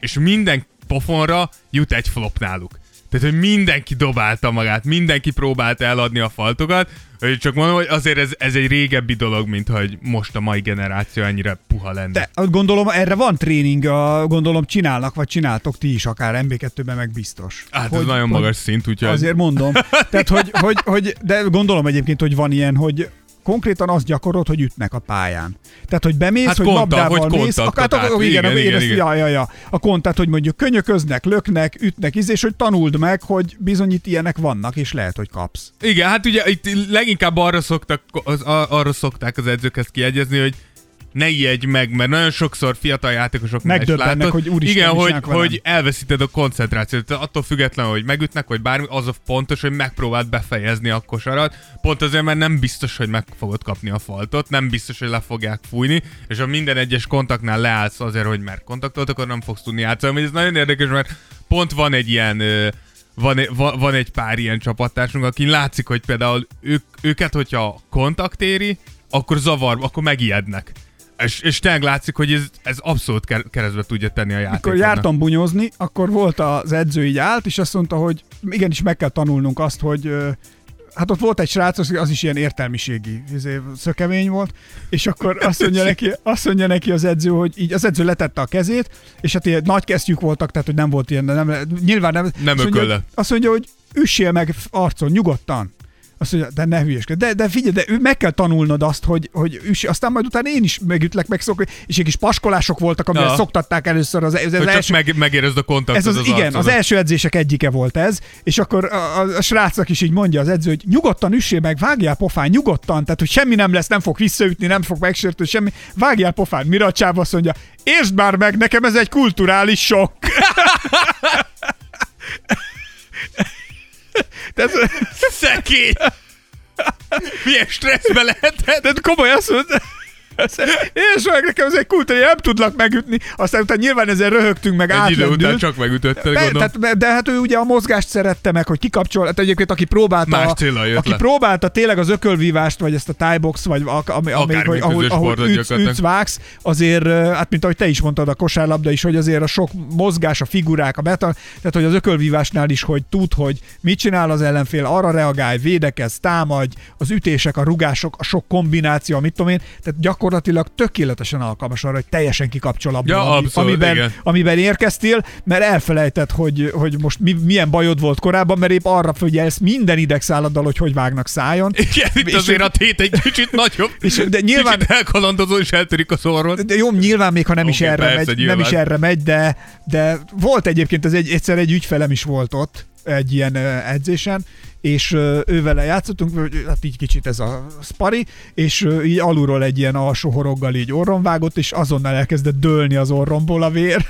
Speaker 4: és minden pofonra jut egy flop náluk. Tehát, hogy mindenki dobálta magát, mindenki próbálta eladni a faltokat, hogy csak mondom, hogy azért ez, ez egy régebbi dolog, mint hogy most a mai generáció ennyire puha lenne.
Speaker 3: De gondolom, erre van tréning, a, gondolom csinálnak, vagy csináltok ti is akár MB2-ben meg biztos.
Speaker 4: hát ez nagyon magas szint, úgyhogy...
Speaker 3: Azért mondom. Tehát, hogy, hogy, hogy, de gondolom egyébként, hogy van ilyen, hogy konkrétan azt gyakorod, hogy ütnek a pályán. Tehát, hogy bemész,
Speaker 4: Hát
Speaker 3: hogy
Speaker 4: kontakt,
Speaker 3: labdával
Speaker 4: hogy
Speaker 3: mész, akár,
Speaker 4: át.
Speaker 3: akkor, igen,
Speaker 4: Igen,
Speaker 3: igen,
Speaker 4: igen, igen.
Speaker 3: Ja, ja, ja. A kontakt, hogy mondjuk könyököznek, löknek, ütnek, íz, és hogy tanuld meg, hogy bizony itt ilyenek vannak, és lehet, hogy kapsz.
Speaker 4: Igen, hát ugye itt leginkább arra, szoktak, az, arra szokták az edzők ezt kiegyezni, hogy ne ijedj meg, mert nagyon sokszor fiatal játékosok
Speaker 3: Megdöbbennek, hogy úristen,
Speaker 4: Igen, hogy,
Speaker 3: velem.
Speaker 4: hogy elveszíted a koncentrációt. Tehát attól függetlenül, hogy megütnek, vagy bármi, az a fontos, hogy megpróbáld befejezni a kosarat. Pont azért, mert nem biztos, hogy meg fogod kapni a faltot, nem biztos, hogy le fogják fújni, és ha minden egyes kontaktnál leállsz azért, hogy mert kontaktot, akkor nem fogsz tudni játszani. Ez nagyon érdekes, mert pont van egy ilyen van, van, van egy pár ilyen csapattársunk, akin látszik, hogy például ők, őket, hogyha kontakt éri, akkor zavar, akkor megijednek. És, és tényleg látszik, hogy ez, ez abszolút ker- keresztbe tudja tenni a játékot.
Speaker 3: Amikor jártam bunyozni, akkor volt az edző így állt, és azt mondta, hogy igenis meg kell tanulnunk azt, hogy hát ott volt egy srác, az is ilyen értelmiségi izé, szökemény volt, és akkor azt mondja, neki, azt mondja neki az edző, hogy így az edző letette a kezét, és hát ilyen nagy kesztyűk voltak, tehát hogy nem volt ilyen, nem, nyilván nem.
Speaker 4: Nem
Speaker 3: azt mondja,
Speaker 4: ökölle.
Speaker 3: Azt mondja, hogy üssél meg arcon, nyugodtan. Azt mondja, de ne hülyeskedj. De, de figyelj, de ő- meg kell tanulnod azt, hogy, hogy üss, aztán majd utána én is megütlek, meg szok, és egy kis paskolások voltak, amivel
Speaker 4: Ja.
Speaker 3: szoktatták először az,
Speaker 4: Hogy csak
Speaker 3: első,
Speaker 4: meg, megérezd a kontaktot
Speaker 3: ez az,
Speaker 4: az
Speaker 3: igen,
Speaker 4: arcodon.
Speaker 3: az első edzések egyike volt ez, és akkor a, a, a srácnak is így mondja az edző, hogy nyugodtan üssél meg, vágjál pofán, nyugodtan, tehát hogy semmi nem lesz, nem fog visszaütni, nem fog megsértődni, semmi, vágjál pofán. Mire a csáv azt mondja, értsd már meg, nekem ez egy kulturális sok. Tehát,
Speaker 4: Szekély! Milyen stresszbe lehetett?
Speaker 3: tehát komolyan azt mondta, És meg nekem ez egy kult, hogy nem tudlak megütni. Aztán utána nyilván ezzel röhögtünk, meg
Speaker 4: Egy idő után csak megütötted,
Speaker 3: De,
Speaker 4: gondolom.
Speaker 3: tehát, de hát ő ugye a mozgást szerette meg, hogy kikapcsol. Hát egyébként aki próbálta,
Speaker 4: Más céllal jött
Speaker 3: aki
Speaker 4: le.
Speaker 3: próbálta tényleg az ökölvívást, vagy ezt a tájbox, vagy a, ami, ami, hogy, ahol, ahol ütsz, vágsz, azért, hát mint ahogy te is mondtad a kosárlabda is, hogy azért a sok mozgás, a figurák, a beta, tehát hogy az ökölvívásnál is, hogy tud, hogy mit csinál az ellenfél, arra reagálj, védekez, támadj, az ütések, a rugások, a sok kombináció, mit tudom én, tehát gyakorlatilag tökéletesen alkalmas arra, hogy teljesen kikapcsol abból,
Speaker 4: Ja,
Speaker 3: ami,
Speaker 4: abszolút,
Speaker 3: amiben,
Speaker 4: igen.
Speaker 3: amiben érkeztél, mert elfelejtett, hogy, hogy most mi, milyen bajod volt korábban, mert épp arra figyelsz minden idegszálladdal, hogy hogy vágnak szájon.
Speaker 4: Igen, itt
Speaker 3: És-
Speaker 4: azért a tét egy kicsit nagyobb.
Speaker 3: És- de nyilván-
Speaker 4: Kicsit elkalandozó és eltörik a szorrod.
Speaker 3: De jó, nyilván még ha nem is
Speaker 4: Oké,
Speaker 3: erre
Speaker 4: persze,
Speaker 3: megy, nem
Speaker 4: nyilván.
Speaker 3: is erre megy, de, de volt egyébként, ez egy, egyszer egy ügyfelem is volt ott, egy ilyen edzésen, és ö, ővele játszottunk, hát így kicsit ez a spari, és így alulról egy ilyen alsó horoggal így orron vágott, és azonnal elkezdett dőlni az orromból a vér.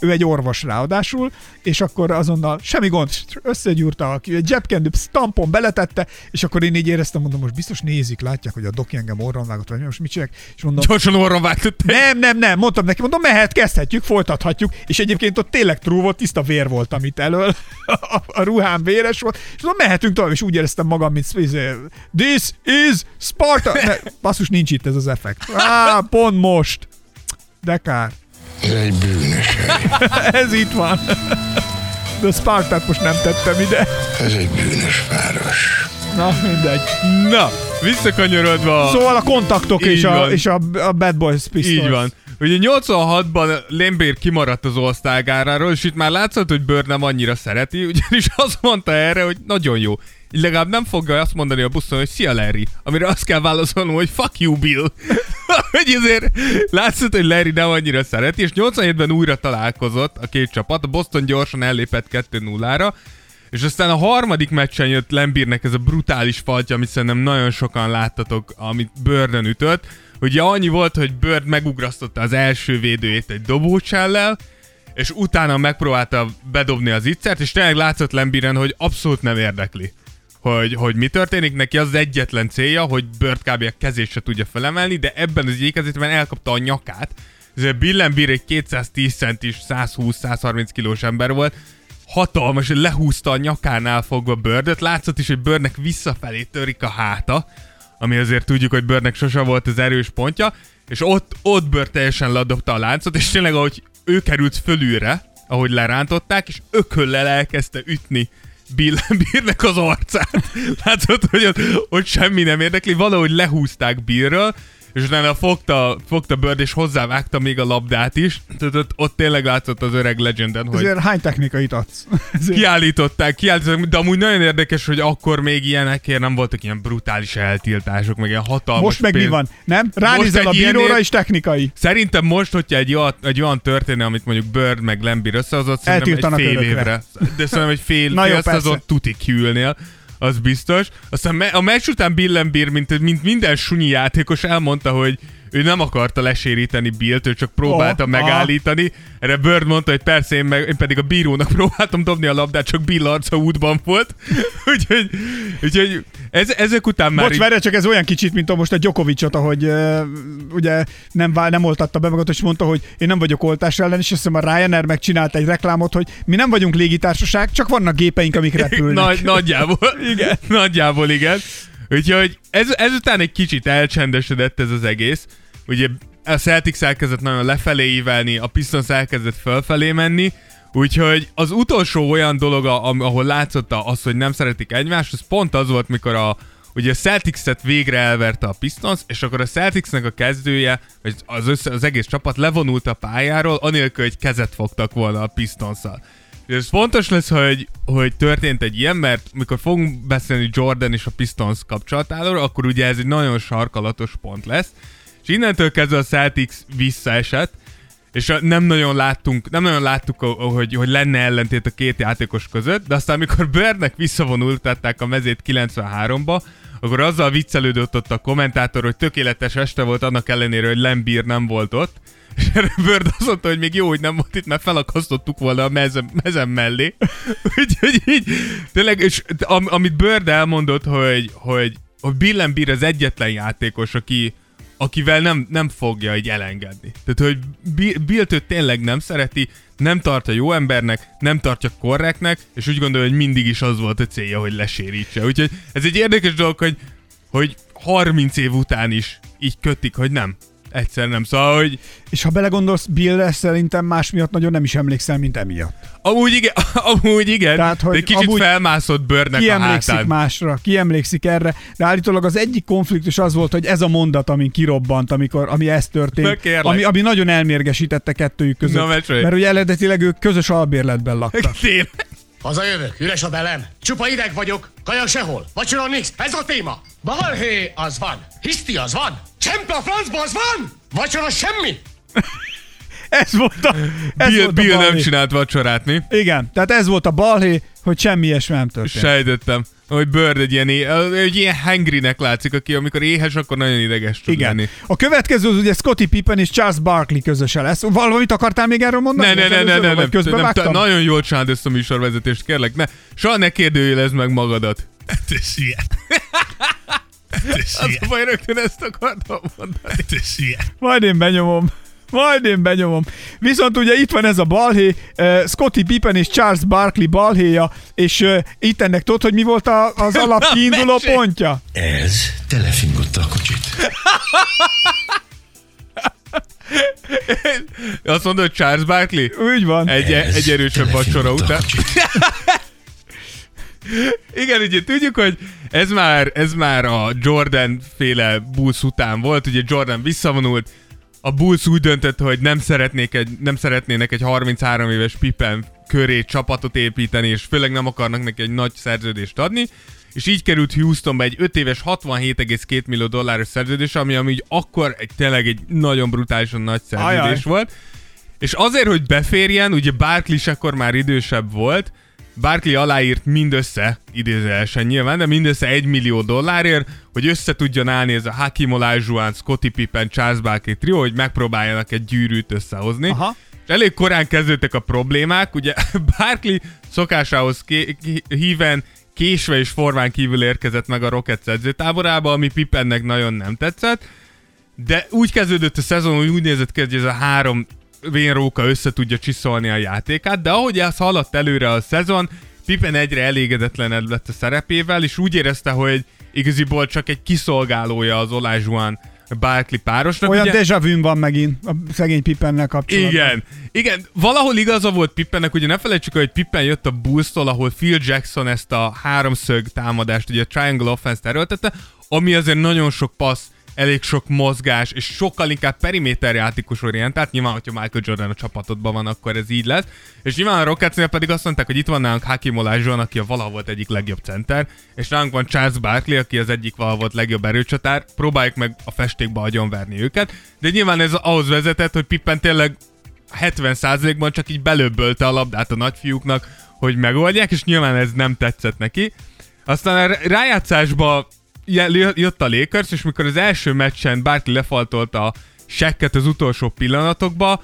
Speaker 3: Ő egy orvos ráadásul, és akkor azonnal semmi gond, összegyúrta, aki egy zsebkendő, stampon beletette, és akkor én így éreztem, mondom, most biztos nézik, látják, hogy a doki engem orron vágott, vagy most mit csinálják, és mondom,
Speaker 4: Gyorsan orron vágtad.
Speaker 3: nem, nem, nem, mondtam neki, mondom, mehet, kezdhetjük, folytathatjuk, és egyébként ott tényleg true volt, tiszta vér volt, amit elől, a, a ruhám véres volt, és mondom, mehetünk tovább, és úgy éreztem magam, mint izé, This is Sparta! Ne, basszus, nincs itt ez az effekt. Á, pont most. De kár.
Speaker 1: Ez egy bűnös hely.
Speaker 3: Ez itt van. De Spartát most nem tettem ide.
Speaker 1: Ez egy bűnös város.
Speaker 3: Na, mindegy.
Speaker 4: Na, visszakanyarodva.
Speaker 3: Szóval a kontaktok
Speaker 4: Így
Speaker 3: és, a,
Speaker 4: van.
Speaker 3: és a, a Bad Boys Pistols.
Speaker 4: Így van. Ugye 86-ban Lembér kimaradt az osztálygáráról, és itt már látszott, hogy Bird nem annyira szereti, ugyanis azt mondta erre, hogy nagyon jó. Legalább nem fogja azt mondani a buszon, hogy szia Larry, amire azt kell válaszolnom, hogy fuck you Bill. hogy azért látszott, hogy Larry nem annyira szereti, és 87-ben újra találkozott a két csapat, a Boston gyorsan ellépett 2-0-ra, és aztán a harmadik meccsen jött Lembírnek ez a brutális faltja, amit szerintem nagyon sokan láttatok, amit Birdön ütött. Ugye annyi volt, hogy Bird megugrasztotta az első védőjét egy dobócsellel, és utána megpróbálta bedobni az ittszert, és tényleg látszott Lembiren, hogy abszolút nem érdekli, hogy, hogy mi történik. Neki az egyetlen célja, hogy Bird kb. a kezét se tudja felemelni, de ebben az ékezésben elkapta a nyakát. Ez Bill Lembir egy 210 centis, 120-130 kilós ember volt, hatalmas, hogy lehúzta a nyakánál fogva Birdöt, látszott is, hogy Birdnek visszafelé törik a háta, ami azért tudjuk, hogy Birdnek sose volt az erős pontja, és ott, ott Bird teljesen ledobta a láncot, és tényleg ahogy ő került fölülre, ahogy lerántották, és ököllel elkezdte ütni Bill, Billnek az arcát. Látszott, hogy ott, ott semmi nem érdekli, valahogy lehúzták Billről, és utána fogta, fogta Bird, és hozzávágta még a labdát is. Tehát ott, ott tényleg látszott az öreg legenden, hogy
Speaker 3: Ezért hány technikait adsz? Ezért
Speaker 4: kiállították, kiállították, de amúgy nagyon érdekes, hogy akkor még ilyenekért nem voltak ilyen brutális eltiltások, meg ilyen hatalmas
Speaker 3: Most meg mi
Speaker 4: pénz.
Speaker 3: van? Nem? Ránézel a bíróra
Speaker 4: ilyenért-
Speaker 3: és technikai.
Speaker 4: Szerintem most, hogyha egy olyan, egy olyan történne, amit mondjuk Bird meg Lembir összehozott, szerintem egy fél
Speaker 3: örökre.
Speaker 4: évre. De szerintem egy fél,
Speaker 3: Na jó,
Speaker 4: fél
Speaker 3: persze.
Speaker 4: szezon tuti kiülnél, az biztos. Aztán a meccs után Bill Lembir, mint, mint minden sunyi játékos elmondta, hogy ő nem akarta leséríteni Billt, ő csak próbálta
Speaker 3: Oh,
Speaker 4: megállítani. Erre Bird mondta, hogy persze én, meg, én pedig a bírónak próbáltam dobni a labdát, csak Bill arca útban volt. úgyhogy, úgyhogy ez, ezek után már
Speaker 3: Bocs, várj, csak ez olyan kicsit, mint a most a Djokovicot, ahogy uh, ugye nem, vál, nem oltatta be magad, és mondta, hogy én nem vagyok oltás ellen, és azt hiszem a Ryanair megcsinálta egy reklámot, hogy mi nem vagyunk légitársaság, csak vannak gépeink, amik repülnek.
Speaker 4: Nagy, nagyjából. igen. Nagyjából igen. Úgyhogy ez, ezután egy kicsit elcsendesedett ez az egész. Ugye a Celtics elkezdett nagyon lefelé ívelni, a Pistons elkezdett fölfelé menni, úgyhogy az utolsó olyan dolog, ahol látszott az, hogy nem szeretik egymást, az pont az volt, mikor a, ugye a Celtics-et végre elverte a Pistons, és akkor a Celticsnek a kezdője, vagy az, össze, az egész csapat levonult a pályáról, anélkül, hogy kezet fogtak volna a Pistons-szal. És ez fontos lesz, hogy, hogy történt egy ilyen, mert mikor fogunk beszélni Jordan és a Pistons kapcsolatáról, akkor ugye ez egy nagyon sarkalatos pont lesz, és innentől kezdve a Celtics visszaesett, és nem nagyon láttunk, nem nagyon láttuk, hogy, hogy lenne ellentét a két játékos között, de aztán amikor Birdnek visszavonultatták a mezét 93-ba, akkor azzal viccelődött ott a kommentátor, hogy tökéletes este volt annak ellenére, hogy Lembír nem volt ott, és erre Bird azt mondta, hogy még jó, hogy nem volt itt, mert felakasztottuk volna a mezem, mezem mellé. Úgyhogy így, tényleg, és am, amit Bird elmondott, hogy, hogy, hogy Bill Lembír az egyetlen játékos, aki, akivel nem, nem fogja így elengedni. Tehát, hogy Bi- Billt őt tényleg nem szereti, nem tartja jó embernek, nem tartja korrektnek, és úgy gondolja, hogy mindig is az volt a célja, hogy lesérítse. Úgyhogy ez egy érdekes dolog, hogy, hogy 30 év után is így kötik, hogy nem. Egyszer nem. Szóval, hogy
Speaker 3: És ha belegondolsz, Bill szerintem más miatt nagyon nem is emlékszel, mint emiatt.
Speaker 4: amúgy igen, amúgy igen
Speaker 3: Tehát, hogy
Speaker 4: de egy kicsit
Speaker 3: amúgy
Speaker 4: felmászott bőrnek
Speaker 3: Ki
Speaker 4: a
Speaker 3: emlékszik
Speaker 4: hátán.
Speaker 3: másra, ki emlékszik erre, de állítólag az egyik konfliktus az volt, hogy ez a mondat, ami kirobbant, amikor, ami ez történt, ami, ami nagyon elmérgesítette kettőjük között.
Speaker 4: Na, mesélj.
Speaker 3: mert ugye eredetileg ők közös albérletben laktak.
Speaker 4: Tényleg.
Speaker 7: Hazajövök, üres a belem. Csupa ideg vagyok, kaja sehol. Vacsora nix, ez a téma. Balhé az van, hiszti az van, csempe a francba az van, vacsora semmi.
Speaker 3: Ez volt a, ez
Speaker 4: Bill,
Speaker 3: volt a
Speaker 4: Bill nem csinált vacsorát, mi?
Speaker 3: Igen, tehát ez volt a balhé, hogy semmi ilyesmi nem történt.
Speaker 4: Sejtettem, hogy Bird egy ilyen, egy ilyen hangrynek látszik, aki amikor éhes, akkor nagyon ideges tud
Speaker 3: Igen.
Speaker 4: lenni.
Speaker 3: A következő az ugye Scottie Pippen és Charles Barkley közöse lesz. Valamit akartál még erről mondani?
Speaker 4: Ne, ne, ne, ne, ne, ne,
Speaker 3: Közben
Speaker 4: nem,
Speaker 3: vágtam?
Speaker 4: ta- nagyon jól csináld ezt a műsorvezetést, kérlek, ne. Soha ne kérdőjelezd meg magadat.
Speaker 8: Te hülye. Te
Speaker 4: Az a baj, rögtön ezt akartam mondani.
Speaker 8: Te hülye.
Speaker 3: Majd én benyomom. Majd én benyomom. Viszont ugye itt van ez a balhé, uh, Scottie Pippen és Charles Barkley balhéja, és uh, itt ennek tudod, hogy mi volt a, az alap kiinduló
Speaker 4: Mesélj!
Speaker 3: pontja?
Speaker 1: Ez telefingotta a kocsit.
Speaker 4: Azt mondod, hogy Charles Barkley?
Speaker 3: Úgy van.
Speaker 4: Egy,
Speaker 1: Ez
Speaker 4: egy erősebb vacsora után. Igen, ugye tudjuk, hogy ez már, ez már a Jordan féle Bulls után volt, ugye Jordan visszavonult, a Bulls úgy döntött, hogy nem, szeretnék egy, nem szeretnének egy 33 éves Pippen köré csapatot építeni, és főleg nem akarnak neki egy nagy szerződést adni, és így került Houstonba egy 5 éves 67,2 millió dolláros szerződés, ami amúgy akkor egy, tényleg egy nagyon brutálisan nagy szerződés
Speaker 3: Ajaj.
Speaker 4: volt. És azért, hogy beférjen, ugye Barkley akkor már idősebb volt, Barkley aláírt mindössze, idézőjelesen nyilván, de mindössze 1 millió dollárért, hogy össze tudjon állni ez a Hakim Olajuwon, Scottie Pippen, Charles Barkley trió, hogy megpróbáljanak egy gyűrűt összehozni.
Speaker 3: Aha.
Speaker 4: És elég korán kezdődtek a problémák, ugye Barkley szokásához ké- híven késve és forván kívül érkezett meg a Rockets edzőtáborába, ami Pippennek nagyon nem tetszett, de úgy kezdődött a szezon, hogy úgy nézett ki, hogy ez a három vénróka össze tudja csiszolni a játékát, de ahogy ez haladt előre a szezon, Pippen egyre elégedetlenebb lett a szerepével, és úgy érezte, hogy igaziból csak egy kiszolgálója az Olajuwon Barkley párosnak.
Speaker 3: Olyan
Speaker 4: ugye-
Speaker 3: déjà vu van megint a szegény Pippennel kapcsolatban.
Speaker 4: igen, igen, valahol igaza volt Pippennek, ugye ne felejtsük, el, hogy Pippen jött a Bulls-tól, ahol Phil Jackson ezt a háromszög támadást, ugye a Triangle Offense-t erőltette, ami azért nagyon sok passz, elég sok mozgás, és sokkal inkább periméter játékos orientált. Nyilván, hogyha Michael Jordan a csapatodban van, akkor ez így lesz. És nyilván a Rocketsnél pedig azt mondták, hogy itt van nálunk Hakim Olajuwon, aki a valaha volt egyik legjobb center, és nálunk van Charles Barkley, aki az egyik valaha volt legjobb erőcsatár. Próbáljuk meg a festékbe agyonverni őket. De nyilván ez ahhoz vezetett, hogy Pippen tényleg 70%-ban csak így belöbbölte a labdát a nagyfiúknak, hogy megoldják, és nyilván ez nem tetszett neki. Aztán a rájátszásba jött a Lakers, és mikor az első meccsen Barkley lefaltolta a sekket az utolsó pillanatokba,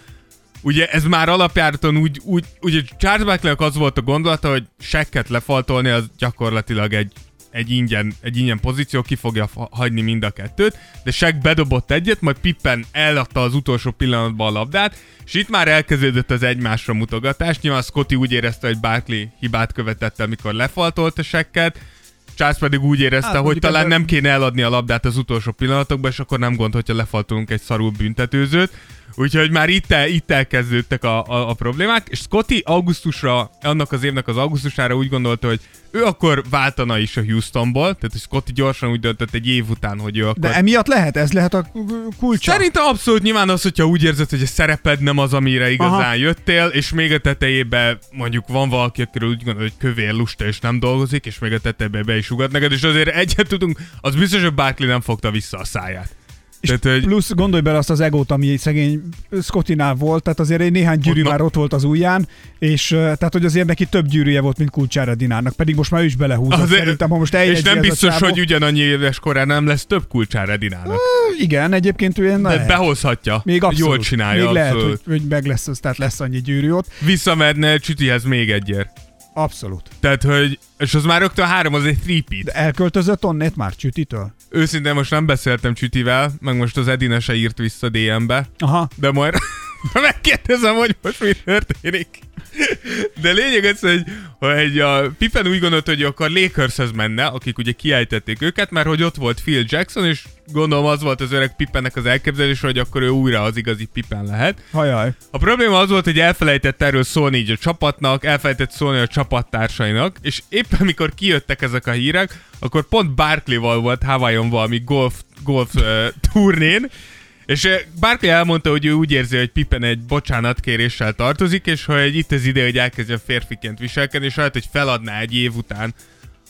Speaker 4: ugye ez már alapjáraton úgy, úgy ugye Charles Barkleynek az volt a gondolata, hogy sekket lefaltolni az gyakorlatilag egy, egy ingyen, egy ingyen pozíció, ki fogja hagyni mind a kettőt, de Shaq bedobott egyet, majd Pippen eladta az utolsó pillanatban a labdát, és itt már elkezdődött az egymásra mutogatás. Nyilván Scotty úgy érezte, hogy Barkley hibát követett el, mikor lefaltolt a sekket, Charles pedig úgy érezte,
Speaker 3: Hát,
Speaker 4: hogy talán
Speaker 3: ebben-
Speaker 4: nem kéne eladni a labdát az utolsó pillanatokban, és akkor nem gond, hogyha lefaltolunk egy szarul büntetőzőt. Úgyhogy már itt, el, itt elkezdődtek a, a, a problémák, és Scotty augusztusra, annak az évnek az augusztusára úgy gondolta, hogy ő akkor váltana is a Houstonból, tehát hogy Scotty gyorsan úgy döntött egy év után, hogy ő akkor...
Speaker 3: De emiatt lehet, ez lehet a kulcsa.
Speaker 4: Szerintem abszolút nyilván az, hogyha úgy érzed, hogy a szereped nem az, amire igazán
Speaker 3: Aha.
Speaker 4: Aha. jöttél, és még a tetejében mondjuk van valaki, akiről úgy gondol, hogy kövér, lusta és nem dolgozik, és még a tetejében be is ugat neked, és azért egyet tudunk, az biztos, hogy Barkley nem fogta vissza a száját. Tehát, hogy
Speaker 3: plusz gondolj bele azt az egót, ami szegény Scottinál volt, tehát azért egy néhány gyűrű
Speaker 4: Ott-
Speaker 3: már ott volt az ujján, és uh, tehát hogy azért neki több gyűrűje volt, mint Kulcsára Dinának, pedig most már ő is belehúzott.
Speaker 4: azért,
Speaker 3: Szerintem, ha most
Speaker 4: és nem biztos,
Speaker 3: csávó-
Speaker 4: hogy ugyanannyi éves korán nem lesz több kulcsára Dinának.
Speaker 3: Igen, egyébként ő
Speaker 4: De
Speaker 3: lehet.
Speaker 4: behozhatja.
Speaker 3: Még abszolút.
Speaker 4: Jól csinálja.
Speaker 3: Még lehet,
Speaker 4: abszolút.
Speaker 3: hogy, hogy meg lesz, az, tehát lesz annyi gyűrű ott.
Speaker 4: Visszamerne Csütihez még egyért.
Speaker 3: Abszolút.
Speaker 4: Tehát, hogy, és az már rögtön három, az egy three
Speaker 3: De elköltözött onnét már Csütitől?
Speaker 4: Őszintén most nem beszéltem Csütivel, meg most az Edina se írt vissza DM-be,
Speaker 3: Aha.
Speaker 4: de majd megkérdezem, hogy most mi történik. De lényeg az, hogy, hogy a Pippen úgy gondolta, hogy akar Lakershez menne, akik ugye kiejtették őket, mert hogy ott volt Phil Jackson, és gondolom az volt az öreg Pippennek az elképzelés, hogy akkor ő újra az igazi Pippen lehet.
Speaker 3: Hajaj.
Speaker 4: A probléma az volt, hogy elfelejtett erről szólni így a csapatnak, elfelejtett szólni a csapattársainak, és éppen mikor kijöttek ezek a hírek, akkor pont Barkley-val volt Hawaiion valami golf, golf uh, turnén, és uh, Barkley elmondta, hogy ő úgy érzi, hogy Pippen egy bocsánatkéréssel tartozik, és hogy itt az ide, hogy elkezdjen férfiként viselkedni, és lehet, hogy feladná egy év után,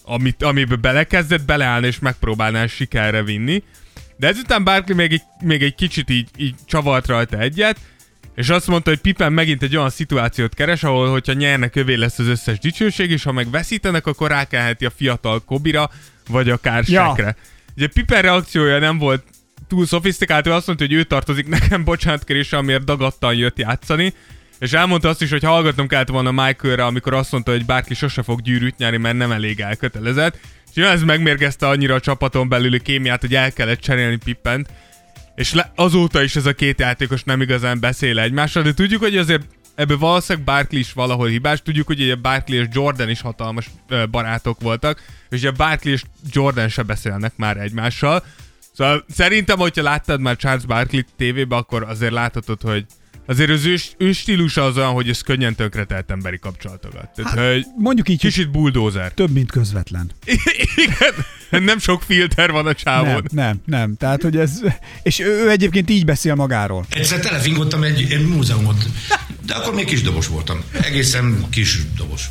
Speaker 4: amit, amiben belekezdett, beleállni és megpróbálná sikerre vinni. De ezután Barkley még egy, még egy kicsit így, így csavart rajta egyet, és azt mondta, hogy Pippen megint egy olyan szituációt keres, ahol hogyha nyernek, övé lesz az összes dicsőség, és ha meg veszítenek, akkor rákelheti a fiatal Kobira, vagy akár
Speaker 3: Ja.
Speaker 4: Sekre. Ugye Pippen reakciója nem volt túl szofisztikált, ő azt mondta, hogy ő tartozik nekem bocsánatkérése, amiért dagadtan jött játszani, és elmondta azt is, hogy hallgatnom kellett volna Michaelre, amikor azt mondta, hogy bárki sose fog gyűrűt nyerni, mert nem elég elkötelezett. És ez megmérgezte annyira a csapaton belüli kémiát, hogy el kellett cserélni Pippent, és le, azóta is ez a két játékos nem igazán beszél egymással, de tudjuk, hogy azért ebből valószínűleg Barkley is valahol hibás. Tudjuk, hogy ugye Barkley és Jordan is hatalmas barátok voltak, és ugye Barkley és Jordan se beszélnek már egymással. Szóval szerintem, hogyha láttad már Charles Barkley tévébe, akkor azért láthatod, hogy azért az ő, ő stílusa az olyan, hogy ez könnyen tönkretelt emberi kapcsolatokat. Tehát, hát, hogy
Speaker 3: Mondjuk így,
Speaker 4: kicsit bulldozer.
Speaker 3: több, mint közvetlen.
Speaker 4: Igen, nem sok filter van a csávon.
Speaker 3: Nem, nem, nem. Tehát, hogy ez... És ő, ő egyébként így beszél magáról.
Speaker 1: Egyszer telefingottam egy, egy múzeumot, de akkor még kis dobos voltam. Egészen kis dobos.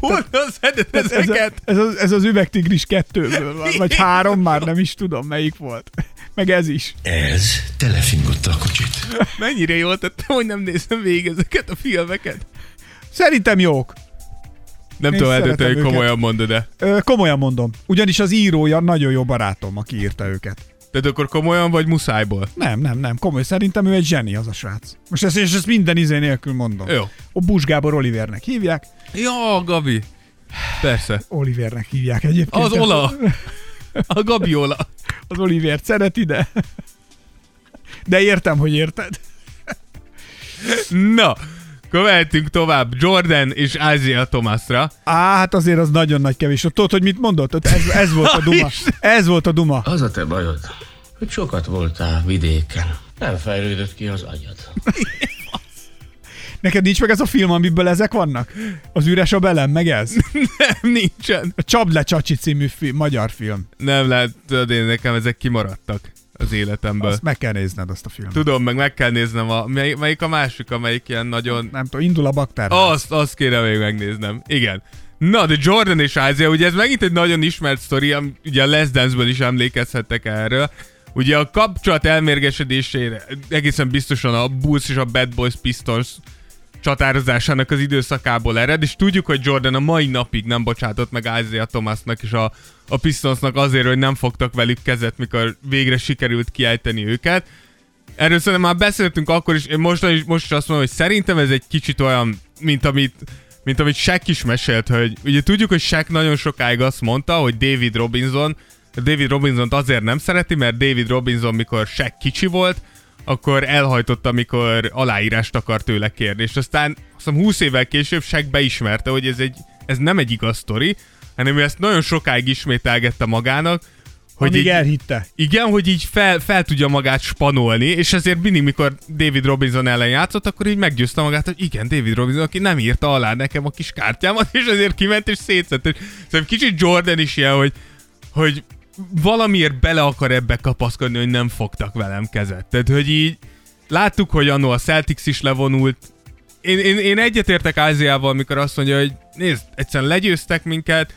Speaker 4: Hol szeded
Speaker 3: Ez, ez, a,
Speaker 4: ezeket?
Speaker 3: ez, az, ez az üvegtigris kettőből van, vagy három, már nem is tudom melyik volt. Meg ez is.
Speaker 1: Ez telefingotta a kocsit.
Speaker 4: Mennyire jól tettem, hogy nem nézem végig ezeket a filmeket.
Speaker 3: Szerintem jók.
Speaker 4: Nem
Speaker 3: Én
Speaker 4: tudom eldönteni, hogy
Speaker 3: őket.
Speaker 4: komolyan mondod de.
Speaker 3: Komolyan mondom. Ugyanis az írója nagyon jó barátom, aki írta őket.
Speaker 4: Tehát akkor komolyan vagy muszájból?
Speaker 3: Nem, nem, nem. Komoly. Szerintem ő egy zseni, az a srác. Most ezt, és ezt minden izé nélkül mondom.
Speaker 4: Jó.
Speaker 3: A Bus Gábor Olivernek hívják.
Speaker 4: Ja, Gabi. Persze.
Speaker 3: Olivernek hívják egyébként.
Speaker 4: Az Ola. A Gabi Ola.
Speaker 3: Az Oliver szereti, de... De értem, hogy érted.
Speaker 4: Na, követünk tovább Jordan és Isaiah Thomasra.
Speaker 3: Á, hát azért az nagyon nagy kevés. Ott tudod, hogy mit mondott? Ott ez, ez volt a duma. Ez volt a duma.
Speaker 9: Az a te bajod, hogy sokat voltál vidéken. Nem fejlődött ki az agyad.
Speaker 3: Neked nincs meg ez a film, amiből ezek vannak? Az üres a belem, meg ez?
Speaker 4: Nem, nincsen.
Speaker 3: A Csapd le Csacsi című fi- magyar film.
Speaker 4: Nem lehet, tudod, én nekem ezek kimaradtak az életemből.
Speaker 3: Azt meg kell nézned azt a filmet.
Speaker 4: Tudom, meg meg kell néznem, a, mely, melyik a másik, amelyik ilyen nagyon...
Speaker 3: Nem tudom, indul a baktár.
Speaker 4: Azt, azt kéne még megnéznem. Igen. Na, de Jordan és Isaiah, ugye ez megint egy nagyon ismert sztori, ugye a Les Dance-ből is emlékezhettek erről. Ugye a kapcsolat elmérgesedésére egészen biztosan a Bulls és a Bad Boys Pistons csatározásának az időszakából ered, és tudjuk, hogy Jordan a mai napig nem bocsátott meg Isaiah Thomasnak és a, a Pistonsnak azért, hogy nem fogtak velük kezet, mikor végre sikerült kiejteni őket. Erről szerintem már beszéltünk akkor is, én most most is azt mondom, hogy szerintem ez egy kicsit olyan, mint amit mint amit Shaq is mesélt, hogy ugye tudjuk, hogy Shaq nagyon sokáig azt mondta, hogy David Robinson, David Robinson azért nem szereti, mert David Robinson, mikor Shaq kicsi volt, akkor elhajtotta, amikor aláírást akar tőle kérni. És aztán azt hiszem 20 évvel később Shaq beismerte, hogy ez, egy, ez nem egy igaz sztori, hanem ő ezt nagyon sokáig ismételgette magának, hogy
Speaker 3: Amíg
Speaker 4: így,
Speaker 3: elhitte.
Speaker 4: igen, hogy így fel, fel tudja magát spanolni, és ezért mindig, mikor David Robinson ellen játszott, akkor így meggyőzte magát, hogy igen, David Robinson, aki nem írta alá nekem a kis kártyámat, és ezért kiment és szétszett. És Szerintem kicsit Jordan is ilyen, hogy, hogy valamiért bele akar ebbe kapaszkodni, hogy nem fogtak velem kezet. Tehát, hogy így láttuk, hogy annó a Celtics is levonult. Én, én, én egyetértek Áziával, amikor azt mondja, hogy nézd, egyszerűen legyőztek minket,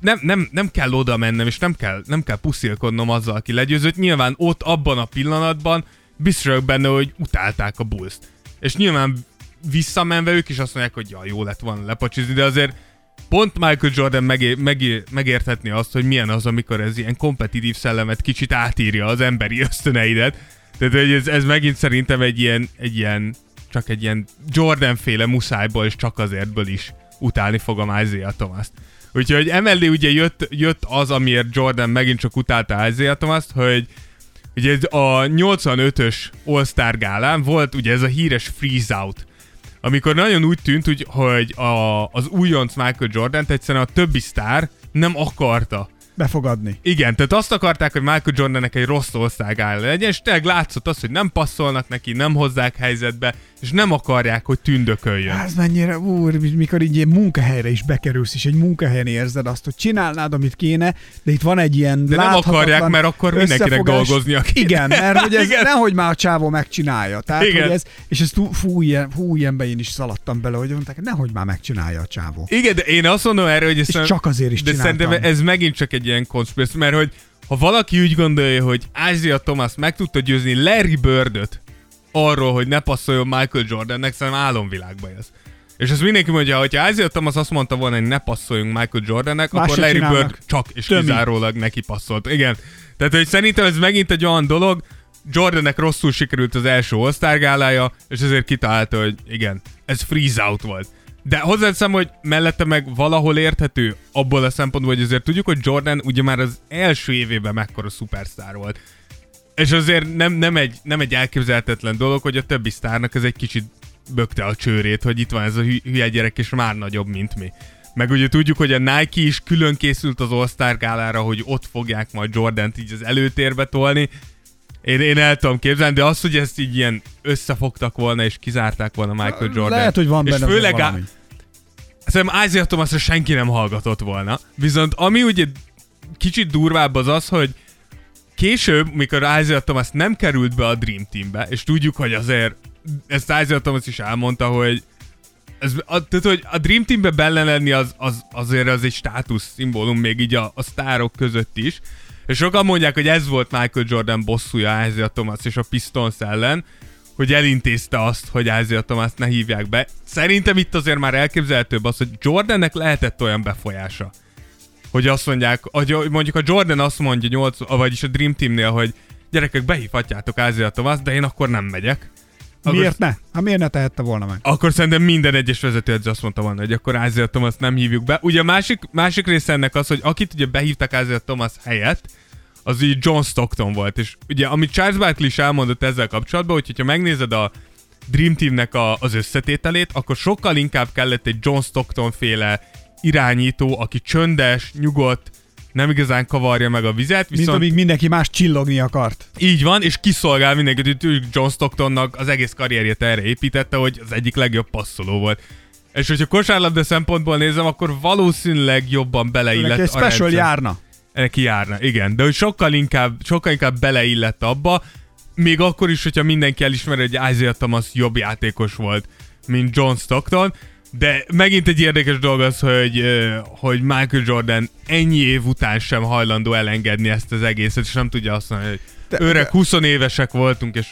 Speaker 4: nem, nem, nem kell oda mennem, és nem kell, nem kell puszilkodnom azzal, aki legyőzött. Nyilván ott, abban a pillanatban biztos benne, hogy utálták a bulls És nyilván visszamenve ők is azt mondják, hogy ja, jó lett volna lepacsizni, de azért pont Michael Jordan megé- megé- megérthetni azt, hogy milyen az, amikor ez ilyen kompetitív szellemet kicsit átírja az emberi ösztöneidet. Tehát ez, ez megint szerintem egy ilyen, egy ilyen, csak egy ilyen Jordan-féle muszájból és csak azértből is utálni fogom Isaiah thomas Úgyhogy emellé ugye jött, jött az, amiért Jordan megint csak utálta Isaiah thomas hogy ugye a 85-ös All-Star gálán volt ugye ez a híres freeze out, amikor nagyon úgy tűnt, hogy, hogy a, az újonc Michael Jordan egyszerűen a többi sztár nem akarta
Speaker 3: befogadni.
Speaker 4: Igen, tehát azt akarták, hogy Michael Jordannek egy rossz ország áll legyen, és tényleg látszott az, hogy nem passzolnak neki, nem hozzák helyzetbe, és nem akarják, hogy tündököljön.
Speaker 3: Ez mennyire, úr, mikor így munkahelyre is bekerülsz, és egy munkahelyen érzed azt, hogy csinálnád, amit kéne, de itt van egy ilyen
Speaker 4: De nem akarják, mert akkor mindenkinek dolgoznia
Speaker 3: kéne. Igen, mert hogy ez Igen. nehogy már a csávó megcsinálja. Tehát, Igen. hogy ez, és ez fú, ilyen, fú, ilyenbe én is szaladtam bele, hogy mondták, nehogy már megcsinálja a csávó.
Speaker 4: Igen, de én azt mondom erre, hogy ez
Speaker 3: és csak azért is
Speaker 4: de
Speaker 3: csináltam.
Speaker 4: szerintem ez megint csak egy ilyen konspiráció, mert hogy ha valaki úgy gondolja, hogy Ázia Thomas meg tudta győzni Larry Birdöt arról, hogy ne passzoljon Michael Jordannek, szerintem álomvilágba ez. És ezt mindenki mondja, hogy ha Isaiah Thomas azt mondta volna, hogy ne passzoljunk Michael Jordannek, Más akkor Larry csinálnak. Bird csak és Tömi. kizárólag neki passzolt. Igen. Tehát, hogy szerintem ez megint egy olyan dolog, Jordannek rosszul sikerült az első all gálája, és ezért kitalálta, hogy igen, ez freeze out volt. De hozzáteszem, hogy mellette meg valahol érthető abból a szempontból, hogy azért tudjuk, hogy Jordan ugye már az első évében mekkora szupersztár volt. És azért nem, nem, egy, nem egy elképzelhetetlen dolog, hogy a többi sztárnak ez egy kicsit bökte a csőrét, hogy itt van ez a hülye gyerek, és már nagyobb, mint mi. Meg ugye tudjuk, hogy a Nike is külön készült az All-Star gálára, hogy ott fogják majd Jordan-t így az előtérbe tolni. Én, én el tudom képzelni, de az, hogy ezt így ilyen összefogtak volna, és kizárták volna Michael Jordan.
Speaker 3: Lehet, hogy van benne
Speaker 4: és főleg valami. Szerintem Isaiah Thomasra senki nem hallgatott volna. Viszont ami ugye kicsit durvább az az, hogy később, mikor Isaiah Thomas nem került be a Dream Teambe, és tudjuk, hogy azért ezt Isaiah Thomas is elmondta, hogy ez, a, tehát, hogy a Dream Teambe benne lenni az, az, azért az egy státusz szimbólum még így a, a sztárok között is. És sokan mondják, hogy ez volt Michael Jordan bosszúja Isaiah Thomas és a Pistons ellen, hogy elintézte azt, hogy Isaiah Thomas ne hívják be. Szerintem itt azért már elképzelhetőbb az, hogy Jordannek lehetett olyan befolyása, hogy azt mondják, hogy mondjuk a Jordan azt mondja, 8, vagyis a Dream Teamnél, hogy gyerekek, behívhatjátok Isaiah Thomas, de én akkor nem megyek.
Speaker 3: Akkor, miért ne? Hát miért ne tehette volna meg?
Speaker 4: Akkor szerintem minden egyes vezetőedző azt mondta volna, hogy akkor Isaiah Thomas nem hívjuk be. Ugye a másik, másik része ennek az, hogy akit ugye behívtak Isaiah Thomas helyett, az így John Stockton volt. És ugye, amit Charles Barkley is elmondott ezzel kapcsolatban, hogy ha megnézed a Dream Teamnek a, az összetételét, akkor sokkal inkább kellett egy John Stockton féle irányító, aki csöndes, nyugodt, nem igazán kavarja meg a vizet.
Speaker 3: Viszont... Mint amíg mindenki más csillogni akart.
Speaker 4: Így van, és kiszolgál mindenkit. John Stocktonnak az egész karrierjét erre építette, hogy az egyik legjobb passzoló volt. És hogyha kosárlabda szempontból nézem, akkor valószínűleg jobban beleillett
Speaker 3: egy special rendszer. járna.
Speaker 4: Neki járna, igen. De hogy sokkal inkább, sokkal inkább beleillett abba, még akkor is, hogyha mindenki elismeri, hogy Isaiah Thomas jobb játékos volt, mint John Stockton, de megint egy érdekes dolog az, hogy, hogy Michael Jordan ennyi év után sem hajlandó elengedni ezt az egészet, és nem tudja azt mondani, hogy de, öreg, 20 évesek voltunk, és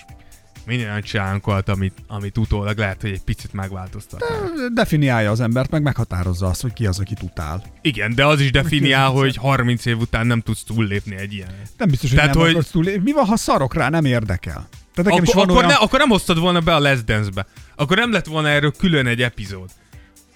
Speaker 4: minden csinálunk olyat, amit, amit utólag lehet, hogy egy picit megváltoztat.
Speaker 3: De, definiálja az embert, meg meghatározza azt, hogy ki az, akit utál.
Speaker 4: Igen, de az is definiál, hogy 30 év után nem tudsz túllépni egy ilyen.
Speaker 3: Nem biztos, hogy Tehát, nem hogy... túllépni. Mi van, ha szarok rá, nem érdekel?
Speaker 4: Tehát akkor, is van akkor, olyan... ne, akkor nem hoztad volna be a Les Dance-be. Akkor nem lett volna erről külön egy epizód.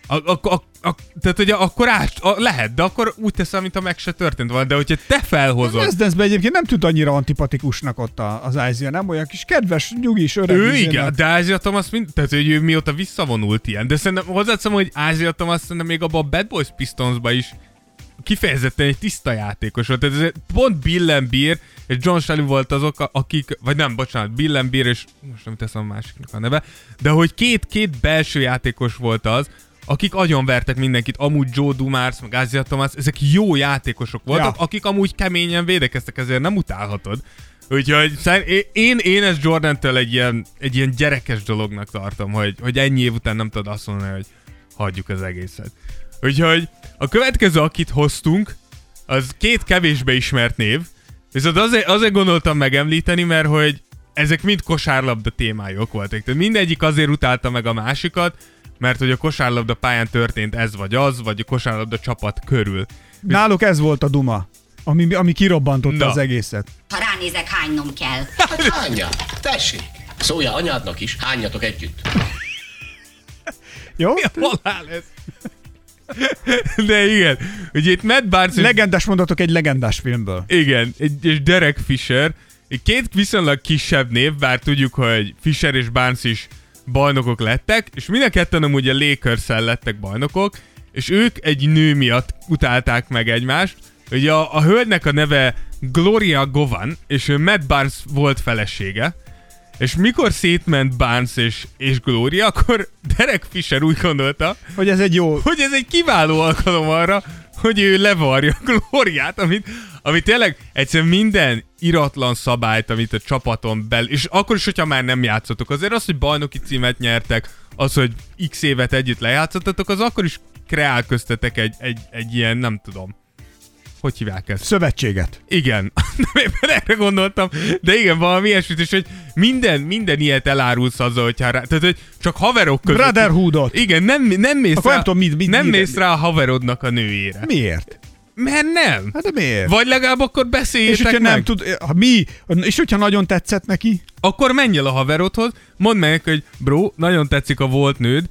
Speaker 4: A, a, a, a, tehát ugye akkor át, a, lehet, de akkor úgy teszem, mintha meg se történt volna, de hogyha te felhozod...
Speaker 3: Ez dance egyébként nem tűnt annyira antipatikusnak ott az Ázia, nem? Olyan kis kedves, nyugis, öreg.
Speaker 4: Ő igen, de Ázia Thomas, mind, tehát hogy ő mióta visszavonult ilyen, de szerintem hozzáteszem, hogy Ázia Thomas szerintem még abban a Bad Boys Pistonsba is kifejezetten egy tiszta játékos volt. Tehát ez pont Bill Beer és John Shelley volt azok, akik, vagy nem, bocsánat, Bill Beer és most nem teszem a másiknak a neve, de hogy két, két belső játékos volt az, akik agyonvertek mindenkit, amúgy Joe Dumars, meg Ázia Thomas, ezek jó játékosok voltak, ja. akik amúgy keményen védekeztek, ezért nem utálhatod. Úgyhogy én, én ezt Jordan-től egy ilyen, egy ilyen gyerekes dolognak tartom, hogy, hogy ennyi év után nem tudod azt mondani, hogy hagyjuk az egészet. Úgyhogy a következő, akit hoztunk, az két kevésbe ismert név, viszont azért, azért gondoltam megemlíteni, mert hogy ezek mind kosárlabda témájuk voltak. Tehát mindegyik azért utálta meg a másikat, mert hogy a kosárlabda pályán történt ez vagy az, vagy a kosárlabda csapat körül.
Speaker 3: Náluk ez volt a duma, ami, ami kirobbantotta Na. az egészet.
Speaker 10: Ha ránézek, hánynom kell.
Speaker 7: Hát hányja, tessék. Szólja anyádnak is, hányjatok együtt.
Speaker 3: Jó?
Speaker 4: Mi a halál ez? De igen, ugye itt Matt Barnes...
Speaker 3: Legendás mondatok egy legendás filmből.
Speaker 4: Igen, egy- és Derek Fisher, egy két viszonylag kisebb név, bár tudjuk, hogy Fisher és Barnes is bajnokok lettek, és mind a ketten amúgy a lakers lettek bajnokok, és ők egy nő miatt utálták meg egymást. Ugye a, a hölgynek a neve Gloria Govan, és ő Matt Barnes volt felesége, és mikor szétment Barnes és, és Gloria, akkor Derek Fisher úgy gondolta,
Speaker 3: Hogy ez egy jó...
Speaker 4: hogy ez egy kiváló alkalom arra, hogy ő levarja Glóriát, amit, amit tényleg egyszerűen minden iratlan szabályt, amit a csapaton bel, és akkor is, hogyha már nem játszotok, azért az, hogy bajnoki címet nyertek, az, hogy x évet együtt lejátszottatok, az akkor is kreál köztetek egy, egy, egy ilyen, nem tudom, hogy hívják ezt?
Speaker 3: Szövetséget.
Speaker 4: Igen, nem éppen erre gondoltam, de igen, valami ilyesmit, és hogy minden, minden ilyet elárulsz azzal, hogyha rá, tehát, hogy csak haverok között.
Speaker 3: Brotherhoodot.
Speaker 4: Igen, nem, nem mész
Speaker 3: Akkor
Speaker 4: rá,
Speaker 3: nem tudom, mit- mit-
Speaker 4: nem mész rá a haverodnak a nőjére.
Speaker 3: Miért?
Speaker 4: Mert nem.
Speaker 3: Hát de miért?
Speaker 4: Vagy legalább akkor
Speaker 3: és
Speaker 4: beszéljétek
Speaker 3: hogyha
Speaker 4: meg.
Speaker 3: nem tud, ha mi, és hogyha nagyon tetszett neki,
Speaker 4: Akkor menj el a haverodhoz, mondd meg, hogy bro, nagyon tetszik a volt nőd,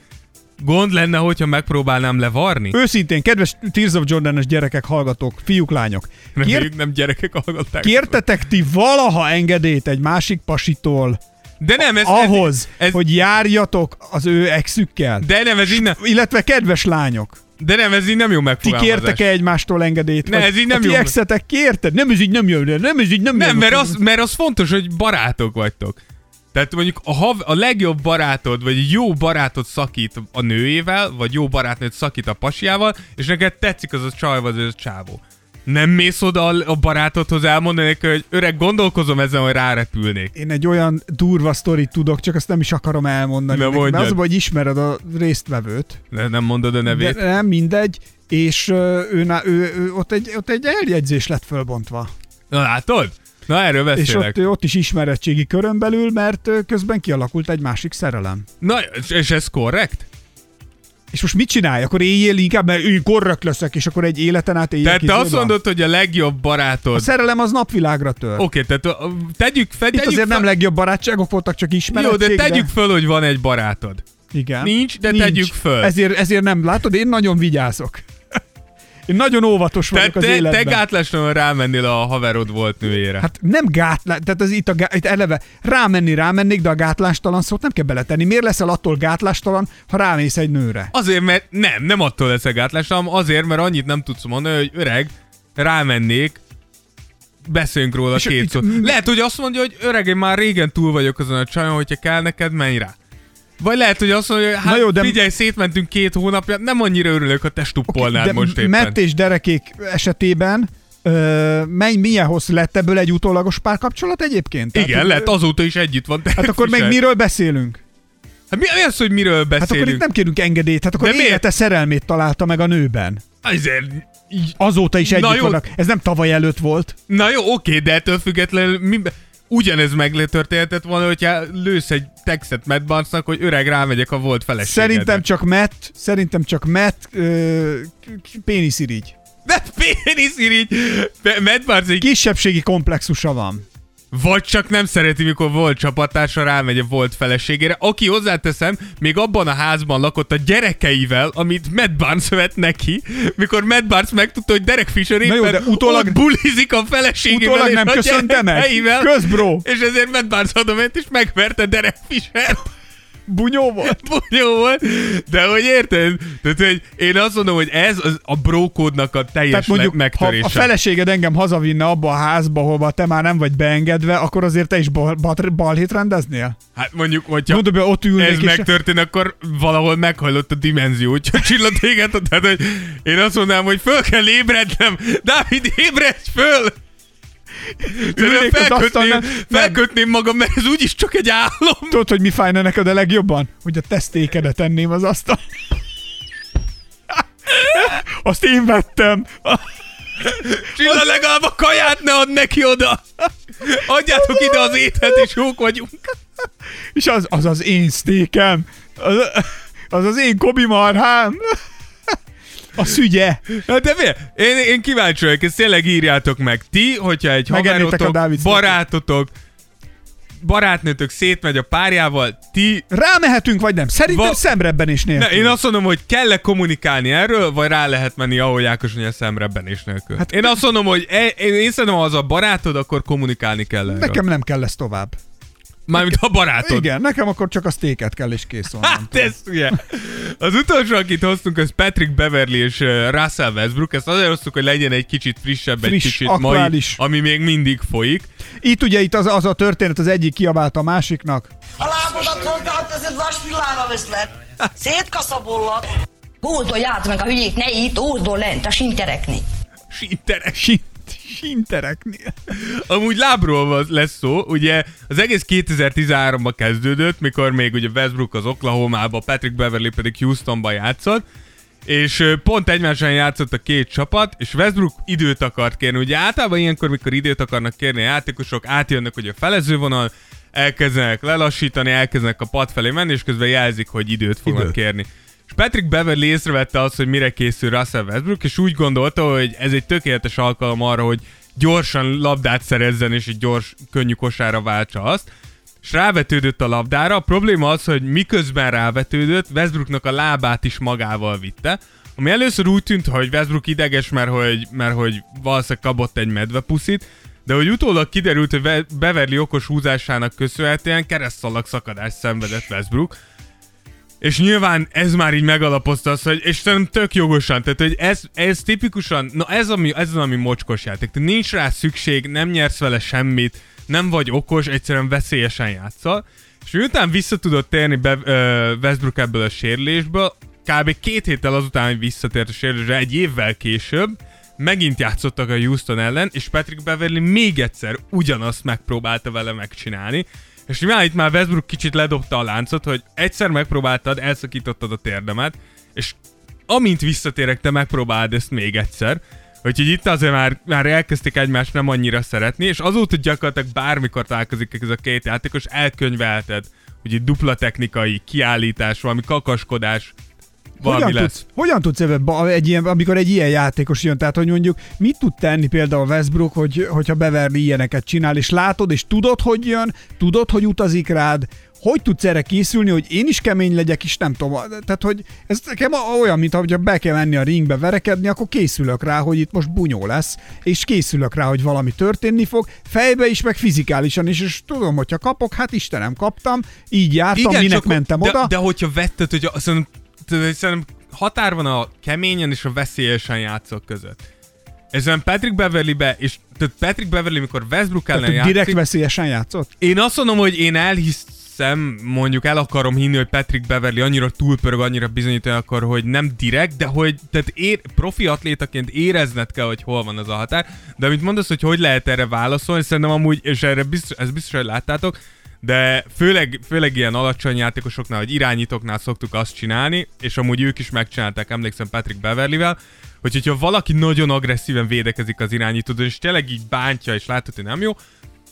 Speaker 4: gond lenne, hogyha megpróbálnám levarni?
Speaker 3: őszintén, kedves Tears of Jordan-es gyerekek, hallgatók, fiúk, lányok,
Speaker 4: Nem,
Speaker 3: kér,
Speaker 4: ők nem gyerekek hallgatták.
Speaker 3: kértetek ti valaha engedélyt egy másik pasitól
Speaker 4: De nem, ez,
Speaker 3: ahhoz,
Speaker 4: ez, ez,
Speaker 3: hogy járjatok az ő exükkel?
Speaker 4: De nem, ez nem,
Speaker 3: Illetve kedves lányok,
Speaker 4: de nem, ez így nem jó
Speaker 3: ti
Speaker 4: megfogalmazás.
Speaker 3: kértek-e egymástól engedélyt?
Speaker 4: Ne, ez így nem
Speaker 3: a ti
Speaker 4: jó.
Speaker 3: exetek kérted? Nem, ez így nem jön, nem, ez így nem
Speaker 4: Nem,
Speaker 3: jön.
Speaker 4: mert az, mert az fontos, hogy barátok vagytok. Tehát mondjuk a, hav, a legjobb barátod, vagy jó barátod szakít a nőjével, vagy jó barátnőd szakít a pasiával, és neked tetszik az a csaj, vagy az a csávó. Nem mész oda a barátodhoz elmondani neki, hogy öreg, gondolkozom ezen, hogy rárepülnék.
Speaker 3: Én egy olyan durva sztorit tudok, csak azt nem is akarom elmondani. Mert
Speaker 4: mondjad.
Speaker 3: az hogy ismered a résztvevőt.
Speaker 4: De nem mondod a nevét.
Speaker 3: De nem mindegy, és ő, ő, ő, ő ott, egy, ott egy eljegyzés lett fölbontva.
Speaker 4: Na látod? Na erről
Speaker 3: És
Speaker 4: beszélek.
Speaker 3: ott, ott is ismerettségi körön belül, mert közben kialakult egy másik szerelem.
Speaker 4: Na, és- és ez korrekt?
Speaker 3: És most mit csinálj? Akkor éljél inkább, mert én korrekt leszek, és akkor egy életen át éljek
Speaker 4: Tehát te azt mondod, hogy a legjobb
Speaker 3: A
Speaker 4: barátod...
Speaker 3: szerelem az napvilágra tör.
Speaker 4: Oké, tehát ö, tegyük fel...
Speaker 3: Itt
Speaker 4: tegyük
Speaker 3: azért
Speaker 4: fel...
Speaker 3: nem legjobb barátságok voltak, csak
Speaker 4: Jó,
Speaker 3: ismerettség.
Speaker 4: de tegyük föl, hogy van egy barátod.
Speaker 3: Igen.
Speaker 4: Nincs, de tegyük föl.
Speaker 3: Ezért, ezért nem látod, én nagyon vigyázok. Én nagyon óvatos vagyok az
Speaker 4: te,
Speaker 3: életben.
Speaker 4: te gátlástalanul rámennél a haverod volt nőjére.
Speaker 3: Hát nem gátlás, tehát az itt, a, gá- itt eleve rámenni rámennék, de a gátlástalan szót nem kell beletenni. Miért leszel attól gátlástalan, ha rámész egy nőre?
Speaker 4: Azért, mert nem, nem attól leszek gátlástalan, azért, mert annyit nem tudsz mondani, hogy öreg, rámennék, beszéljünk róla
Speaker 3: És
Speaker 4: két szót. Lehet, hogy azt mondja, hogy öreg, én már régen túl vagyok azon a csajon, hogyha kell neked, menj rá. Vagy lehet, hogy azt mondja, hogy hát
Speaker 3: Na jó, de-
Speaker 4: figyelj, szétmentünk két hónapja, nem annyira örülök, ha te stuppolnád
Speaker 3: de
Speaker 4: most éppen.
Speaker 3: Matt és Derekék esetében ö, mely, milyen hosszú lett ebből egy utólagos párkapcsolat egyébként?
Speaker 4: Igen,
Speaker 3: hogy-
Speaker 4: lehet, azóta is együtt van.
Speaker 3: Hát akkor meg miről beszélünk?
Speaker 4: Hát mi, mi az, hogy miről beszélünk?
Speaker 3: Hát akkor itt nem kérünk engedélyt, hát akkor
Speaker 4: De miért?
Speaker 3: élete szerelmét találta meg a nőben.
Speaker 4: Azért...
Speaker 3: Azóta is
Speaker 4: Na
Speaker 3: együtt
Speaker 4: jó.
Speaker 3: vannak. Ez nem tavaly előtt volt.
Speaker 4: Na jó, oké, de ettől függetlenül mi, ugyanez megtörténhetett volna, hogyha lősz egy textet Matt Barnesnak, hogy öreg rámegyek a volt feleségedre.
Speaker 3: Szerintem csak Matt, szerintem csak Matt ö, péniszirigy.
Speaker 4: De péniszirigy! Matt Barnes egy...
Speaker 3: Kisebbségi komplexusa van.
Speaker 4: Vagy csak nem szereti, mikor volt csapattársa rámegy a volt feleségére, aki hozzáteszem, még abban a házban lakott a gyerekeivel, amit Matt Barnes vett neki, mikor Matt Barnes megtudta, hogy Derek Fisher
Speaker 3: Na jó,
Speaker 4: éppen
Speaker 3: de utólag-
Speaker 4: bulizik a feleségével
Speaker 3: Utólag
Speaker 4: és
Speaker 3: nem
Speaker 4: a
Speaker 3: köszönte meg?
Speaker 4: gyerekeivel,
Speaker 3: Kösz, bro.
Speaker 4: És ezért Matt Barnes ment és megverte Derek Fisher.
Speaker 3: Bunyó volt.
Speaker 4: Jó volt, de hogy érted? Tehát, hogy én azt mondom, hogy ez az a brókódnak a teljes
Speaker 3: Tehát mondjuk,
Speaker 4: megtörése.
Speaker 3: ha a feleséged engem hazavinne abba a házba, hova te már nem vagy beengedve, akkor azért te is bal, bal, balhét rendeznél?
Speaker 4: Hát mondjuk, hogyha
Speaker 3: Mondom, hogy ott ülnék,
Speaker 4: ez
Speaker 3: és-
Speaker 4: megtörtént, akkor valahol meghajlott a dimenzió, úgyhogy csillant téged, tehát hogy én azt mondanám, hogy föl kell ébrednem. Dávid, ébredj föl!
Speaker 3: Ülnék az
Speaker 4: felkötném, felkötném magam, mert ez úgyis csak egy álom.
Speaker 3: Tudod, hogy mi fájna neked a legjobban? Hogy a tesztékedet tenném az asztal. Azt én vettem.
Speaker 4: Csilla legalább a kaját ne add neki oda. Adjátok ide az ételt, és jók vagyunk.
Speaker 3: És az az, az én sztékem. Az, az az én kobi marhám. A szügye.
Speaker 4: Hát de mi? Én, én kíváncsi vagyok, ezt tényleg írjátok meg. Ti, hogyha egy
Speaker 3: Megennétek
Speaker 4: haverotok, barátotok barátnőtök szétmegy a párjával, ti...
Speaker 3: Rámehetünk, vagy nem? Szerintem
Speaker 4: Va-
Speaker 3: szemrebbenés nélkül.
Speaker 4: Ne, én azt mondom, hogy kell-e kommunikálni erről, vagy rá lehet menni, ahogy Ákos mondja, szemrebbenés nélkül. Hát, én azt mondom, hogy e, én, én szerintem, ha az a barátod, akkor kommunikálni kell erről.
Speaker 3: Nekem nem kell lesz tovább.
Speaker 4: Mármint a barátod.
Speaker 3: Igen, nekem akkor csak a sztéket kell, és kész van.
Speaker 4: Hát ez ugye. Az utolsó, akit hoztunk, az Patrick Beverly és Russell Westbrook. Ezt azért hoztuk, hogy legyen egy kicsit frissebb, egy
Speaker 3: Friss,
Speaker 4: kicsit
Speaker 3: aktuális.
Speaker 4: mai, ami még mindig folyik.
Speaker 3: Itt ugye itt az, az a történet, az egyik kiabált a másiknak.
Speaker 11: A lábodat hozzáad, ez egy vas villára veszlet. Szétkaszabollat.
Speaker 6: Hózdolj át meg a hülyét, ne itt, hózdol lent a sinterekni.
Speaker 4: Sinterek.
Speaker 3: Sint, sintereknél.
Speaker 4: Amúgy lábról lesz szó, ugye az egész 2013-ban kezdődött, mikor még ugye Westbrook az Oklahoma-ba, Patrick Beverly pedig Houstonba játszott, és pont egymáson játszott a két csapat, és Westbrook időt akart kérni. Ugye általában ilyenkor, mikor időt akarnak kérni a játékosok, átjönnek ugye a felezővonal, elkezdenek lelassítani, elkezdenek a pad felé menni, és közben jelzik, hogy időt fognak
Speaker 1: Időt.
Speaker 4: kérni. És Patrick Beverly észrevette azt, hogy mire készül Russell Westbrook, és úgy gondolta, hogy ez egy tökéletes alkalom arra, hogy gyorsan labdát szerezzen, és egy gyors, könnyű kosára váltsa azt. És rávetődött a labdára. A probléma az, hogy miközben rávetődött, Westbrooknak a lábát is magával vitte. Ami először úgy tűnt, hogy Westbrook ideges, mert hogy, mert hogy valószínűleg kapott egy medvepuszit, de hogy utólag kiderült, hogy Ve- Beverly okos húzásának köszönhetően keresztszalag szakadást szenvedett Westbrook, és nyilván ez már így megalapozta azt, hogy, és szerintem tök jogosan, tehát hogy ez, ez tipikusan, na ez, ami, ez az, ami mocskos játék. Tehát nincs rá szükség, nem nyersz vele semmit, nem vagy okos, egyszerűen veszélyesen játszol. És miután vissza tudott térni be, ö, Westbrook ebből a sérülésből, kb. két héttel azután, hogy visszatért a sérülésre, egy évvel később, megint játszottak a Houston ellen, és Patrick Beverly még egyszer ugyanazt megpróbálta vele megcsinálni, és nyilván itt már Westbrook kicsit ledobta a láncot, hogy egyszer megpróbáltad, elszakítottad a térdemet, és amint visszatérek, te megpróbáld ezt még egyszer. Úgyhogy itt azért már, már elkezdték egymást nem annyira szeretni, és azóta gyakorlatilag bármikor találkozik ez a két játékos, elkönyvelted, hogy itt dupla technikai kiállítás, valami kakaskodás, valami
Speaker 3: Hogyan
Speaker 4: lesz.
Speaker 3: tudsz, hogyan tudsz ebbe, ba- egy ilyen, amikor egy ilyen játékos jön, tehát hogy mondjuk mit tud tenni például Westbrook, hogy, hogyha Beverly ilyeneket csinál, és látod, és tudod, hogy jön, tudod, hogy utazik rád, hogy tudsz erre készülni, hogy én is kemény legyek, és nem tudom, tehát hogy ez nekem olyan, mint hogyha be kell menni a ringbe verekedni, akkor készülök rá, hogy itt most bunyó lesz, és készülök rá, hogy valami történni fog, fejbe is, meg fizikálisan is, és tudom, hogyha kapok, hát Istenem, kaptam, így jártam, Igen, minek mentem
Speaker 4: de,
Speaker 3: oda.
Speaker 4: De hogyha vetted, hogy a, szerintem, tudod, szerintem határ van a keményen és a veszélyesen játszók között. Ezen Patrick Beverly-be, és tehát Patrick Beverly, mikor Westbrook ellen
Speaker 3: Tehát,
Speaker 4: játszik,
Speaker 3: direkt veszélyesen játszott?
Speaker 4: én azt mondom, hogy én elhiszem, mondjuk el akarom hinni, hogy Patrick Beverly annyira túlpörög, annyira bizonyítani akar, hogy nem direkt, de hogy tehát ér, profi atlétaként érezned kell, hogy hol van az a határ. De amit mondasz, hogy hogy lehet erre válaszolni, szerintem amúgy, és erre biztos, ez biztos, hogy láttátok, de főleg, főleg ilyen alacsony játékosoknál, vagy irányítóknál szoktuk azt csinálni, és amúgy ők is megcsinálták, emlékszem Patrick Beverlyvel, hogy hogyha valaki nagyon agresszíven védekezik az irányítódon, és tényleg így bántja, és látod, hogy nem jó,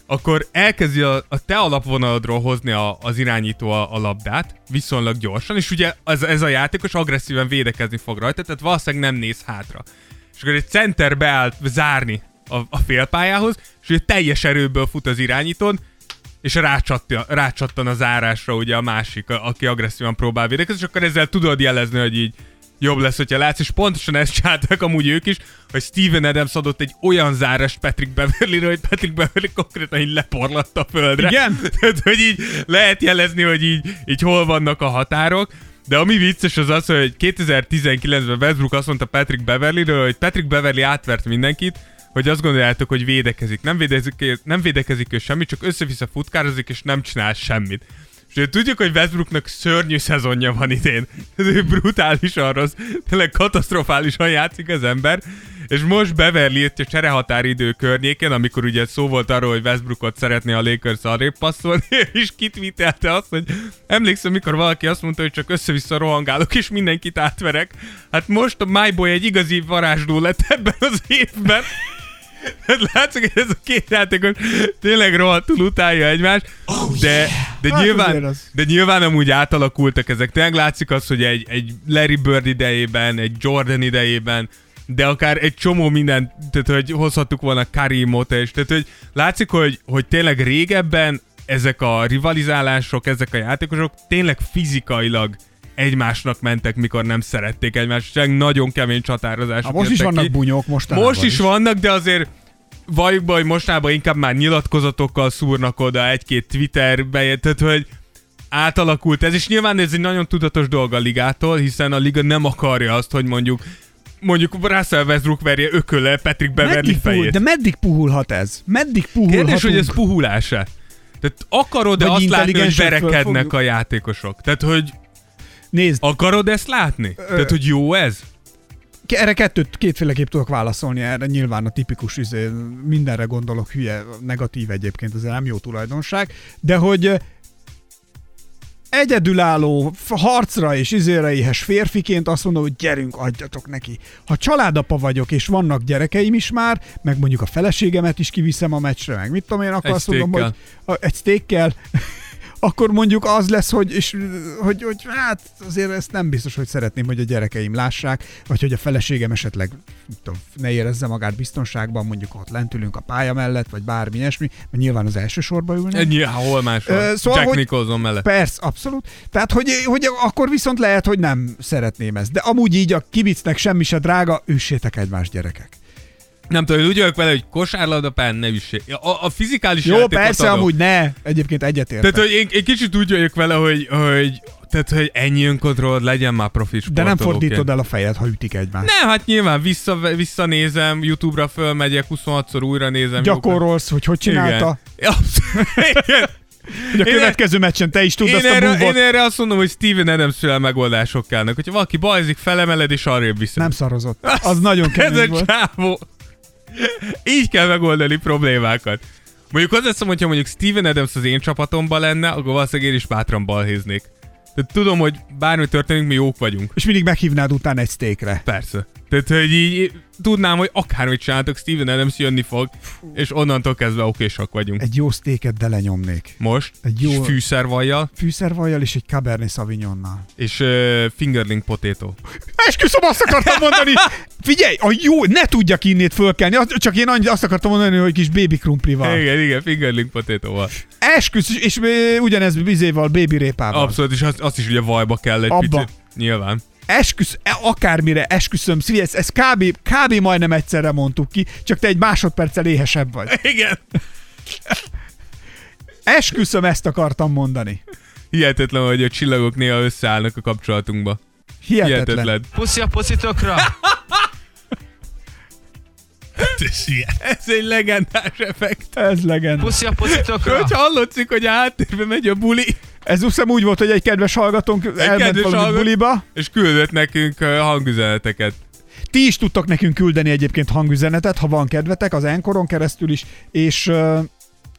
Speaker 4: akkor elkezdi a, a te alapvonaladról hozni a, az irányító a, a labdát, viszonylag gyorsan, és ugye ez, ez a játékos agresszíven védekezni fog rajta, tehát valószínűleg nem néz hátra. És akkor egy center beállt zárni a, a félpályához, és ugye teljes erőből fut az irányítón, és rácsattan, rácsattan a zárásra ugye a másik, aki agresszívan próbál védekezni, és akkor ezzel tudod jelezni, hogy így jobb lesz, hogyha látsz, és pontosan ezt csináltak amúgy ők is, hogy Steven Adams adott egy olyan zárást Patrick beverly hogy Patrick Beverly konkrétan így leporlatta a földre.
Speaker 3: Igen?
Speaker 4: Tehát, hogy így lehet jelezni, hogy így, így hol vannak a határok, de ami vicces az az, hogy 2019-ben Westbrook azt mondta Patrick beverly hogy Patrick Beverly átvert mindenkit, hogy azt gondoljátok, hogy védekezik. Nem védekezik, nem védekezik ő semmit, csak össze-vissza futkározik, és nem csinál semmit. És tudjuk, hogy Westbrooknak szörnyű szezonja van idén. Ez brutálisan rossz, tényleg katasztrofálisan játszik az ember. És most Beverly a cserehatáridő környékén, amikor ugye szó volt arról, hogy Westbrookot szeretné a Lakers arrébb passzolni, és kitvítelte azt, hogy emlékszem, mikor valaki azt mondta, hogy csak össze-vissza rohangálok, és mindenkit átverek. Hát most a MyBoy egy igazi varázsló lett ebben az évben. Látszik, hogy ez a két játékos tényleg rohadtul utálja egymást, de, de,
Speaker 3: Hát
Speaker 4: nyilván, de nyilván amúgy átalakultak ezek. Tényleg látszik az, hogy egy, egy Larry Bird idejében, egy Jordan idejében, de akár egy csomó minden, tehát hogy hozhattuk volna Karimot és tehát hogy látszik, hogy, hogy tényleg régebben ezek a rivalizálások, ezek a játékosok tényleg fizikailag egymásnak mentek, mikor nem szerették egymást, csak nagyon kemény csatározások
Speaker 3: Hát most is vannak
Speaker 4: ki.
Speaker 3: bunyók mostanában
Speaker 4: Most is,
Speaker 3: is.
Speaker 4: vannak, de azért be, hogy mostában inkább már nyilatkozatokkal szúrnak oda egy-két Twitter tehát hogy átalakult ez, és nyilván ez egy nagyon tudatos dolog a ligától, hiszen a liga nem akarja azt, hogy mondjuk mondjuk Russell Westbrook verje ököle Patrick Beverly
Speaker 3: Meddig puhul,
Speaker 4: fejét.
Speaker 3: de meddig puhulhat ez? Meddig puhulhatunk?
Speaker 4: Kérdés, hogy ez puhulás-e? Tehát akarod-e azt látni, hogy verekednek a játékosok? Tehát, hogy
Speaker 3: Nézd,
Speaker 4: akarod ezt látni? Tehát, hogy jó ez?
Speaker 3: Erre kettőt, kétféleképp tudok válaszolni, erre nyilván a tipikus izé, mindenre gondolok, hülye, negatív egyébként, ez nem jó tulajdonság, de hogy ö, egyedülálló, harcra és izére éhes férfiként azt mondom, hogy gyerünk, adjatok neki. Ha családapa vagyok, és vannak gyerekeim is már, meg mondjuk a feleségemet is kiviszem a meccsre, meg mit tudom én, akkor
Speaker 4: Egy
Speaker 3: azt mondom, hogy a- egy steakkel, akkor mondjuk az lesz, hogy, és, hogy, hogy hát azért ezt nem biztos, hogy szeretném, hogy a gyerekeim lássák, vagy hogy a feleségem esetleg tudom, ne érezze magát biztonságban, mondjuk ott lent ülünk a pálya mellett, vagy bármi ilyesmi, mert nyilván az első sorba ülnek.
Speaker 4: Ennyi, hol máshol.
Speaker 3: Szóval,
Speaker 4: Jack
Speaker 3: hogy-
Speaker 4: Nicholson mellett.
Speaker 3: Persze, abszolút. Tehát, hogy, hogy akkor viszont lehet, hogy nem szeretném ezt. De amúgy így a kibicnek semmi se drága, üssétek egymást gyerekek.
Speaker 4: Nem tudom, én úgy vagyok vele, hogy kosárlabdapán ne üssé. A, a fizikális
Speaker 3: Jó, persze,
Speaker 4: adom.
Speaker 3: amúgy ne. Egyébként egyetértek.
Speaker 4: Tehát, hogy én, én kicsit úgy vagyok vele, hogy, hogy tehát, hogy ennyi önkontroll legyen már profi
Speaker 3: De nem fordítod el a fejed, ha ütik egymást.
Speaker 4: Nem, hát nyilván vissza, visszanézem, YouTube-ra fölmegyek, 26-szor újra nézem.
Speaker 3: Gyakorolsz, hogy hogy csinálta.
Speaker 4: Igen. Igen.
Speaker 3: Hogy a
Speaker 4: Én-
Speaker 3: következő meccsen te is tudd
Speaker 4: Én
Speaker 3: azt a
Speaker 4: erre,
Speaker 3: búvot.
Speaker 4: én erre azt mondom, hogy Steven adams megoldások kellnek. Hogyha valaki bajzik, felemeled és arrébb viszed.
Speaker 3: Nem szarozott. Az nagyon
Speaker 4: Ez
Speaker 3: kemény
Speaker 4: a
Speaker 3: volt.
Speaker 4: csávó. Így kell megoldani problémákat. Mondjuk az leszem, hogyha mondjuk Steven Adams az én csapatomban lenne, akkor valószínűleg én is bátran balhéznék. Tehát tudom, hogy bármi történik, mi jók vagyunk.
Speaker 3: És mindig meghívnád utána egy steakre.
Speaker 4: Persze. Tehát, hogy így tudnám, hogy akármit csináltok, Steven Adams jönni fog, és onnantól kezdve okésak vagyunk.
Speaker 3: Egy jó steaket de lenyomnék.
Speaker 4: Most
Speaker 3: Egy jó-
Speaker 4: fűszervajjal
Speaker 3: Fűszervajjal és egy Cabernet Sauvignonnal.
Speaker 4: és uh, fingerling potato.
Speaker 3: Esküszöm, azt akartam mondani! Figyelj, a jó, ne tudjak innét fölkelni, csak én azt akartam mondani, hogy kis baby krumplival.
Speaker 4: Igen, igen, fingerling potato-val.
Speaker 3: Esküsz, és ugyanez bizéval, baby répával.
Speaker 4: Abszolút, és azt, azt is ugye vajba kell egy
Speaker 3: Abba.
Speaker 4: picit. Nyilván.
Speaker 3: Esküsz, e- akármire, esküszöm, szívi, ezt, ezt kb, kb. majdnem egyszerre mondtuk ki, csak te egy másodperccel éhesebb vagy.
Speaker 4: Igen.
Speaker 3: Esküszöm, ezt akartam mondani.
Speaker 4: Hihetetlen, hogy a csillagok néha összeállnak a kapcsolatunkba.
Speaker 3: Hihetetlen.
Speaker 12: Puszi a puszitokra!
Speaker 4: Ez egy legendás effekt.
Speaker 3: Ez legenda.
Speaker 12: Puszi a puszitokra!
Speaker 4: Hogyha hallatszik, hogy a háttérben megy a buli,
Speaker 3: Ez hiszem úgy volt, hogy egy kedves hallgatónk elment
Speaker 4: kedves
Speaker 3: valami
Speaker 4: hallgató-
Speaker 3: buliba.
Speaker 4: és küldött nekünk hangüzeneteket.
Speaker 3: Ti is tudtok nekünk küldeni egyébként hangüzenetet, ha van kedvetek, az Enkoron keresztül is, és,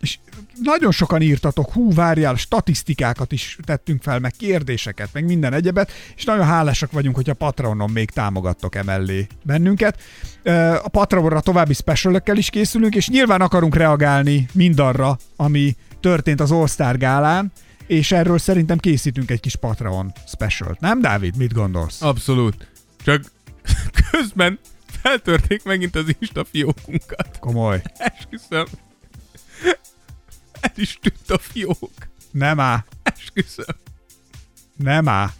Speaker 3: és nagyon sokan írtatok, hú, várjál, statisztikákat is tettünk fel, meg kérdéseket, meg minden egyebet, és nagyon hálásak vagyunk, hogyha Patronon még támogattok emellé bennünket. A Patronra további specialökkel is készülünk, és nyilván akarunk reagálni mindarra, ami történt az All-Star gálán, és erről szerintem készítünk egy kis Patreon specialt. Nem, Dávid? Mit gondolsz?
Speaker 4: Abszolút. Csak közben feltörték megint az Insta fiókunkat.
Speaker 3: Komoly.
Speaker 4: Esküszöm. El is tűnt a fiók.
Speaker 3: Nem á.
Speaker 4: Esküszöm.
Speaker 3: Nem á.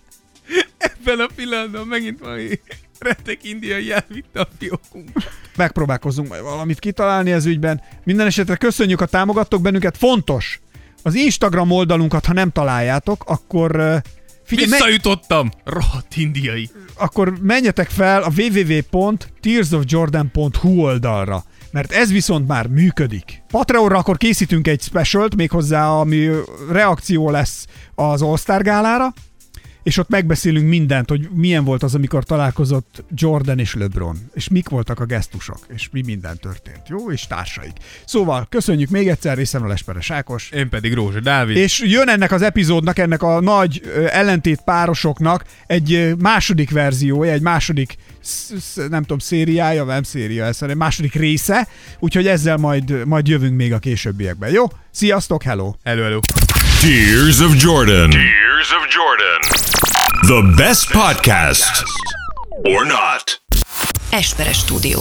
Speaker 4: Ebben a pillanatban megint valami retek indiai elvitte a fiókunkat.
Speaker 3: megpróbálkozunk majd valamit kitalálni ez ügyben. Minden esetre köszönjük, a támogattok bennünket. Fontos, az Instagram oldalunkat, ha nem találjátok, akkor figyelj, me-
Speaker 4: Visszajutottam! Rohadt indiai.
Speaker 3: akkor menjetek fel a www.tearsofjordan.hu oldalra mert ez viszont már működik. Patreonra akkor készítünk egy specialt, méghozzá ami reakció lesz az All-Star gálára, és ott megbeszélünk mindent, hogy milyen volt az, amikor találkozott Jordan és LeBron, és mik voltak a gesztusok, és mi minden történt, jó? És társaik. Szóval köszönjük még egyszer, részemről Esperes Ákos.
Speaker 4: Én pedig Rózsa Dávid.
Speaker 3: És jön ennek az epizódnak, ennek a nagy ellentét párosoknak egy második verziója, egy második nem tudom, szériája, nem széria, ez egy második része, úgyhogy ezzel majd, majd jövünk még a későbbiekben, jó? Sziasztok, hello!
Speaker 4: Hello, hello.
Speaker 2: Tears of Jordan. Tears of Jordan. The best podcast. Or not.
Speaker 13: Esperes stúdió.